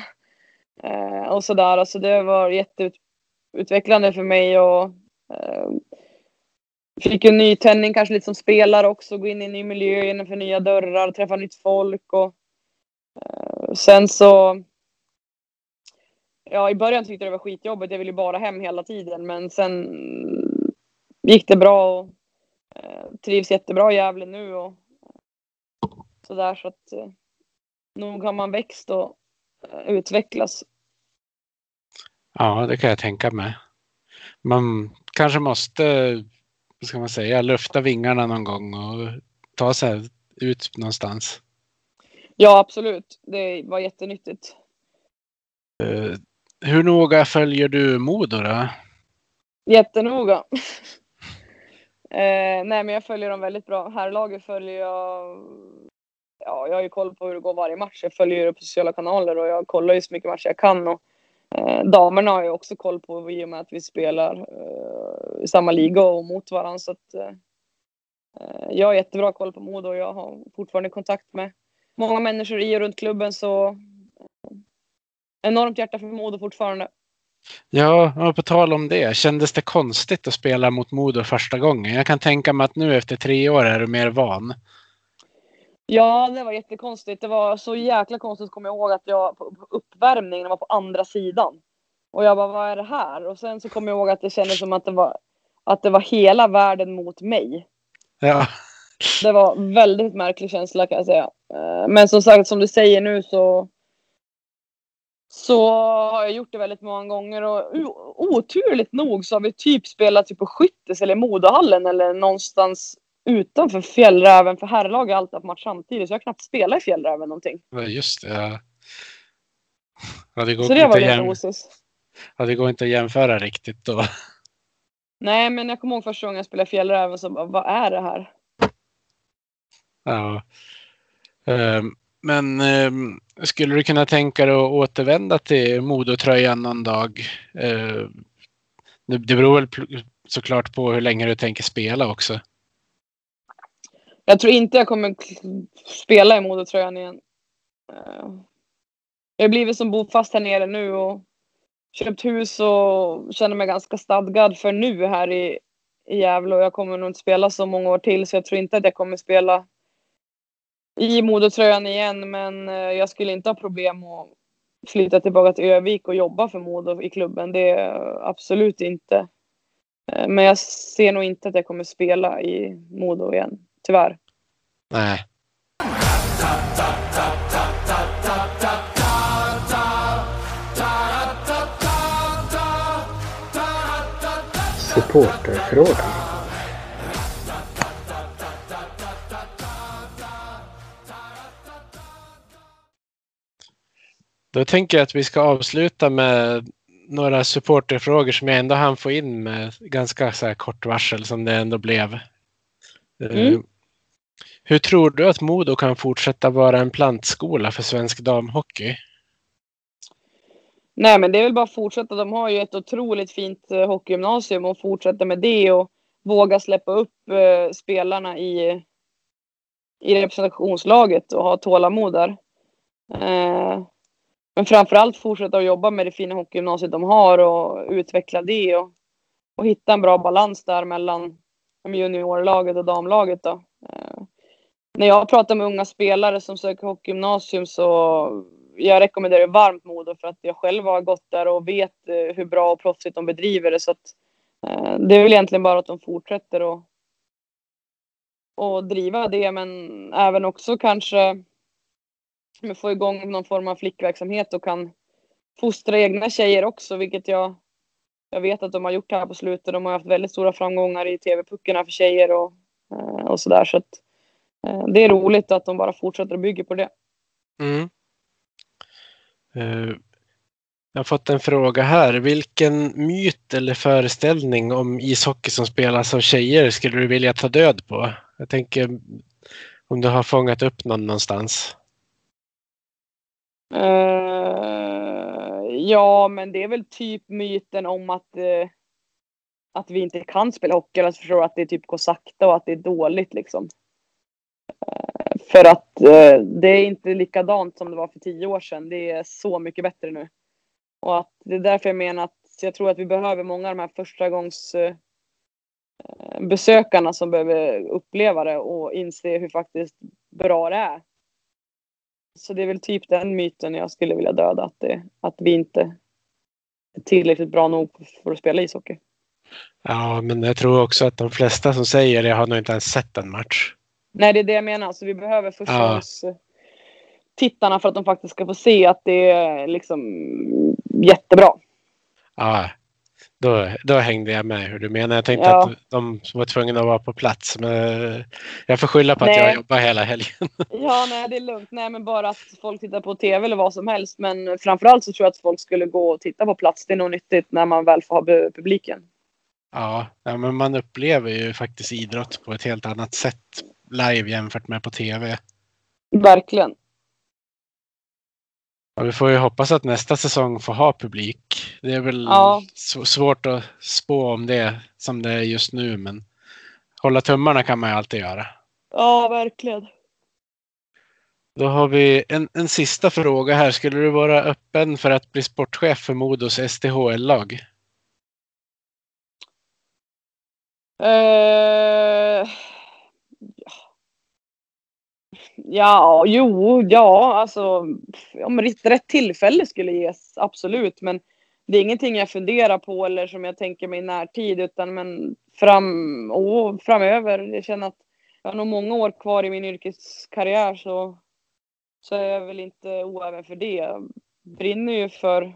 eh, och sådär. Alltså det var jätteutvecklande för mig och eh, fick en ny tändning kanske lite som spelare också, gå in i en ny miljö, genomför nya dörrar, träffa nytt folk och Eh, sen så Ja, i början tyckte jag det var skitjobbigt. Jag ville ju bara hem hela tiden, men sen gick det bra och eh, trivs jättebra i Gävle nu och sådär så att eh, nog har man växt och utvecklas. utvecklats. Ja, det kan jag tänka mig. Man kanske måste, vad ska man säga, lufta vingarna någon gång och ta sig ut någonstans. Ja, absolut. Det var jättenyttigt. Uh, hur noga följer du Modo då? Jättenoga. eh, nej, men jag följer dem väldigt bra. Herrlaget följer jag ja, jag har ju koll på hur det går varje match. Jag följer det på sociala kanaler och jag kollar ju så mycket matcher jag kan. Och, eh, damerna har jag också koll på i och med att vi spelar eh, i samma liga och mot varandra. Så att, eh, jag har jättebra koll på Modo och jag har fortfarande kontakt med många människor i och runt klubben. Så enormt hjärta för Modo fortfarande. Ja, på tal om det. Kändes det konstigt att spela mot Modo första gången? Jag kan tänka mig att nu efter tre år är du mer van. Ja, det var jättekonstigt. Det var så jäkla konstigt kommer jag ihåg att jag på uppvärmningen var på andra sidan. Och jag bara, vad är det här? Och sen så kommer jag ihåg att det kändes som att det var, att det var hela världen mot mig. Ja. Det var väldigt märklig känsla kan jag säga. Eh, men som sagt, som du säger nu så så har jag gjort det väldigt många gånger och oturligt nog så har vi typ spelat typ på Skyttes eller Modohallen eller någonstans utanför Fjällräven för herrlag har alltid haft match samtidigt så jag har knappt spelat i Fjällräven någonting. Ja, just det. Ja. Ja, det går Så det var lite osis. ja, det går inte att jämföra riktigt då. Nej, men jag kommer ihåg första gången jag spelade Fjällräven så bara, vad är det här? Ja. Ehm, men ehm, skulle du kunna tänka dig att återvända till Modotröjan någon dag? Ehm, det det beror väl såklart på hur länge du tänker spela också. Jag tror inte jag kommer spela i Modotröjan igen. Jag har blivit som bofast här nere nu och köpt hus och känner mig ganska stadgad för nu här i, i Gävle och jag kommer nog inte spela så många år till så jag tror inte att jag kommer spela i Modotröjan igen men eh, jag skulle inte ha problem att flytta tillbaka till Övik och jobba för Modo i klubben. Det är absolut inte. Eh, Men jag ser nog inte att jag kommer spela i Modo igen, tyvärr. Nej. Supporterfrågan. Då tänker jag att vi ska avsluta med några supporterfrågor som jag ändå hann få in med ganska så här kort varsel som det ändå blev. Eh, Mm. Hur tror du att Modo kan fortsätta vara en plantskola för svensk damhockey? Nej, men det är väl bara att fortsätta. De har ju ett otroligt fint eh, hockeygymnasium och fortsätta med det och våga släppa upp eh, spelarna i, i representationslaget och ha tålamod där. Men framförallt fortsätta att jobba med det fina hockeygymnasiet de har och utveckla det och, och hitta en bra balans där mellan juniorlaget och damlaget. Då. Eh, när jag pratar med unga spelare som söker hockeygymnasium så jag rekommenderar varmt Modo för att jag själv har gått där och vet eh, hur bra och proffsigt de bedriver det. Så att, eh, det är väl egentligen bara att de fortsätter och, och driva det men även också kanske få igång någon form av flickverksamhet och kan fostra egna tjejer också vilket jag, jag vet att de har gjort här på slutet. De har haft väldigt stora framgångar i tv-puckarna för tjejer och, eh, och sådär. Så att, eh, det är roligt att de bara fortsätter och bygger på det. Mm. Eh, jag har fått en fråga här. Vilken myt eller föreställning om ishockey som spelas av tjejer skulle du vilja ta död på? Jag tänker om du har fångat upp någon någonstans. Uh, ja, men det är väl typ myten om att, uh, att vi inte kan spela hockey. Eller förstår att det typ går sakta och att det är dåligt liksom. Uh, för att det är inte likadant som det var för tio år sedan. Det är så mycket bättre nu. Och att det är därför jag menar att jag tror att vi behöver många av de här första gångs besökarna som behöver uppleva det och inse hur faktiskt bra det är. Så det är väl typ den myten jag skulle vilja döda. Att, det, att vi inte är tillräckligt bra nog för att spela ishockey. Ja, men jag tror också att de flesta som säger det har nog inte ens sett en match. Nej, det är det jag menar. Så vi behöver första Ja. gångs tittarna för att de faktiskt ska få se att det är liksom jättebra. Ja, då, då hängde jag med hur du menar. Jag tänkte Ja. att de var tvungna att vara på plats. Men eh, jag får skylla på att Nej. jag jobbar hela helgen. Ja, nej, det är lugnt. Nej, men bara att folk tittar på tv eller vad som helst. Men framförallt så tror jag att folk skulle gå och titta på plats. Det är nog nyttigt när man väl får ha publiken. Ja, ja, men man upplever ju faktiskt idrott på ett helt annat sätt live jämfört med på tv. Verkligen. Ja, vi får ju hoppas att nästa säsong får ha publik. Det är väl Ja. sv- svårt att spå om det som det är just nu, men hålla tummarna kan man ju alltid göra. Ja, verkligen. Då har vi en, en sista fråga här. Skulle du vara öppen för att bli sportchef för Modos STHL-lag? Eh, ja, Ja, jo, ja, alltså om rätt, rätt tillfälle skulle ges, absolut. Men det är ingenting jag funderar på eller som jag tänker mig i närtid, utan men fram, oh, framöver. Jag känner att jag har nog många år kvar i min yrkeskarriär så, så är jag väl inte oäven för det. Jag brinner ju för,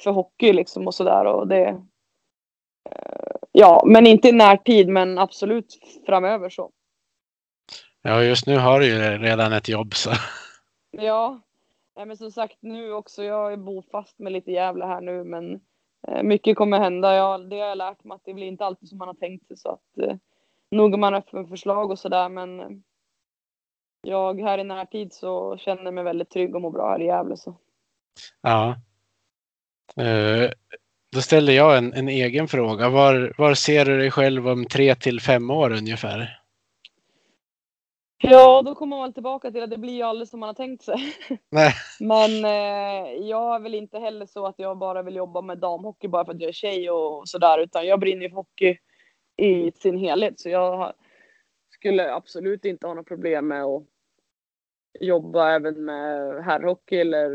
för hockey liksom och sådär och det eh, Ja, men inte i närtid, men absolut framöver så. Ja, just nu har du ju redan ett jobb så. Ja, men som sagt nu också. Jag är bofast med lite jävla här nu, men eh, mycket kommer hända. Jag, det har jag lärt mig att det blir inte alltid som man har tänkt sig så att eh, nog är man öppen för förslag och sådär, men eh, jag här i närtid så känner mig väldigt trygg och mår bra här i Gävle så. Ja. Eh, då ställer jag en, en egen fråga. Var, var ser du dig själv om tre till fem år ungefär? Ja, då kommer man väl tillbaka till att det blir ju aldrig som man har tänkt sig. Nej. Men eh, jag är väl inte heller så att jag bara vill jobba med damhockey bara för att jag är tjej och sådär, utan jag brinner för hockey i sin helhet. Så jag skulle absolut inte ha något problem med att jobba även med herrhockey eller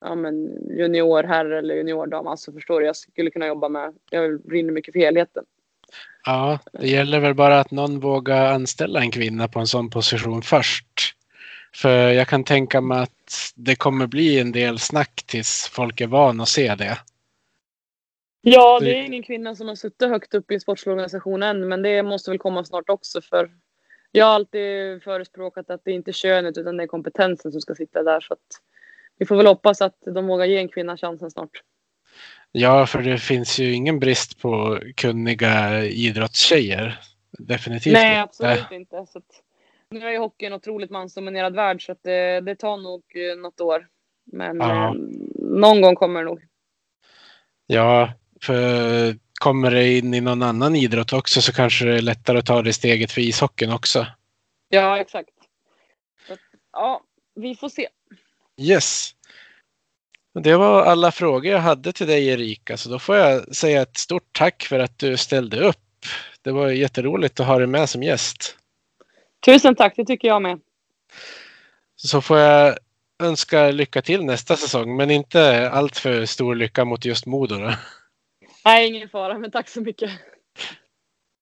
ja, men junior herr eller junior dam. Alltså förstår du, jag skulle kunna jobba med, jag brinner mycket för helheten. Ja, det gäller väl bara att någon vågar anställa en kvinna på en sån position först. För jag kan tänka mig att det kommer bli en del snack tills folk är van att se det. Ja, det är ingen kvinna som har suttit högt upp i sportorganisationen, men det måste väl komma snart också för jag har alltid förespråkat att det inte är könet utan det är kompetensen som ska sitta där. Så vi får väl hoppas att de vågar ge en kvinna chansen snart. Ja, för det finns ju ingen brist på kunniga idrottstjejer. Definitivt Nej, absolut inte. Så att, nu är ju hockey en otroligt mansdominerad värld så att det, det tar nog eh, något år. Men eh, någon gång kommer det nog. Ja, för kommer det in i någon annan idrott också så kanske det är lättare att ta det steget för ishockeyn också. Ja, exakt. Så, ja, vi får se. Yes. Det var alla frågor jag hade till dig Erika, så då får jag säga ett stort tack för att du ställde upp. Det var jätteroligt att ha dig med som gäst. Tusen tack, det tycker jag med. Så får jag önska lycka till nästa säsong, men inte allt för stor lycka mot just Modo. Då. Nej, ingen fara, men tack så mycket.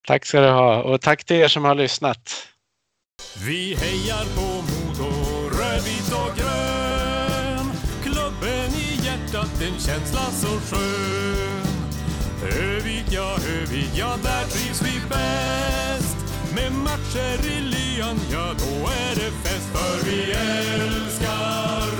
Tack ska du ha och tack till er som har lyssnat. Vi hejar på känsla så skön. Övik, ja, Övik, ja, där trivs vi bäst. Med matcher i lyan, ja, då är det fest. För vi älskar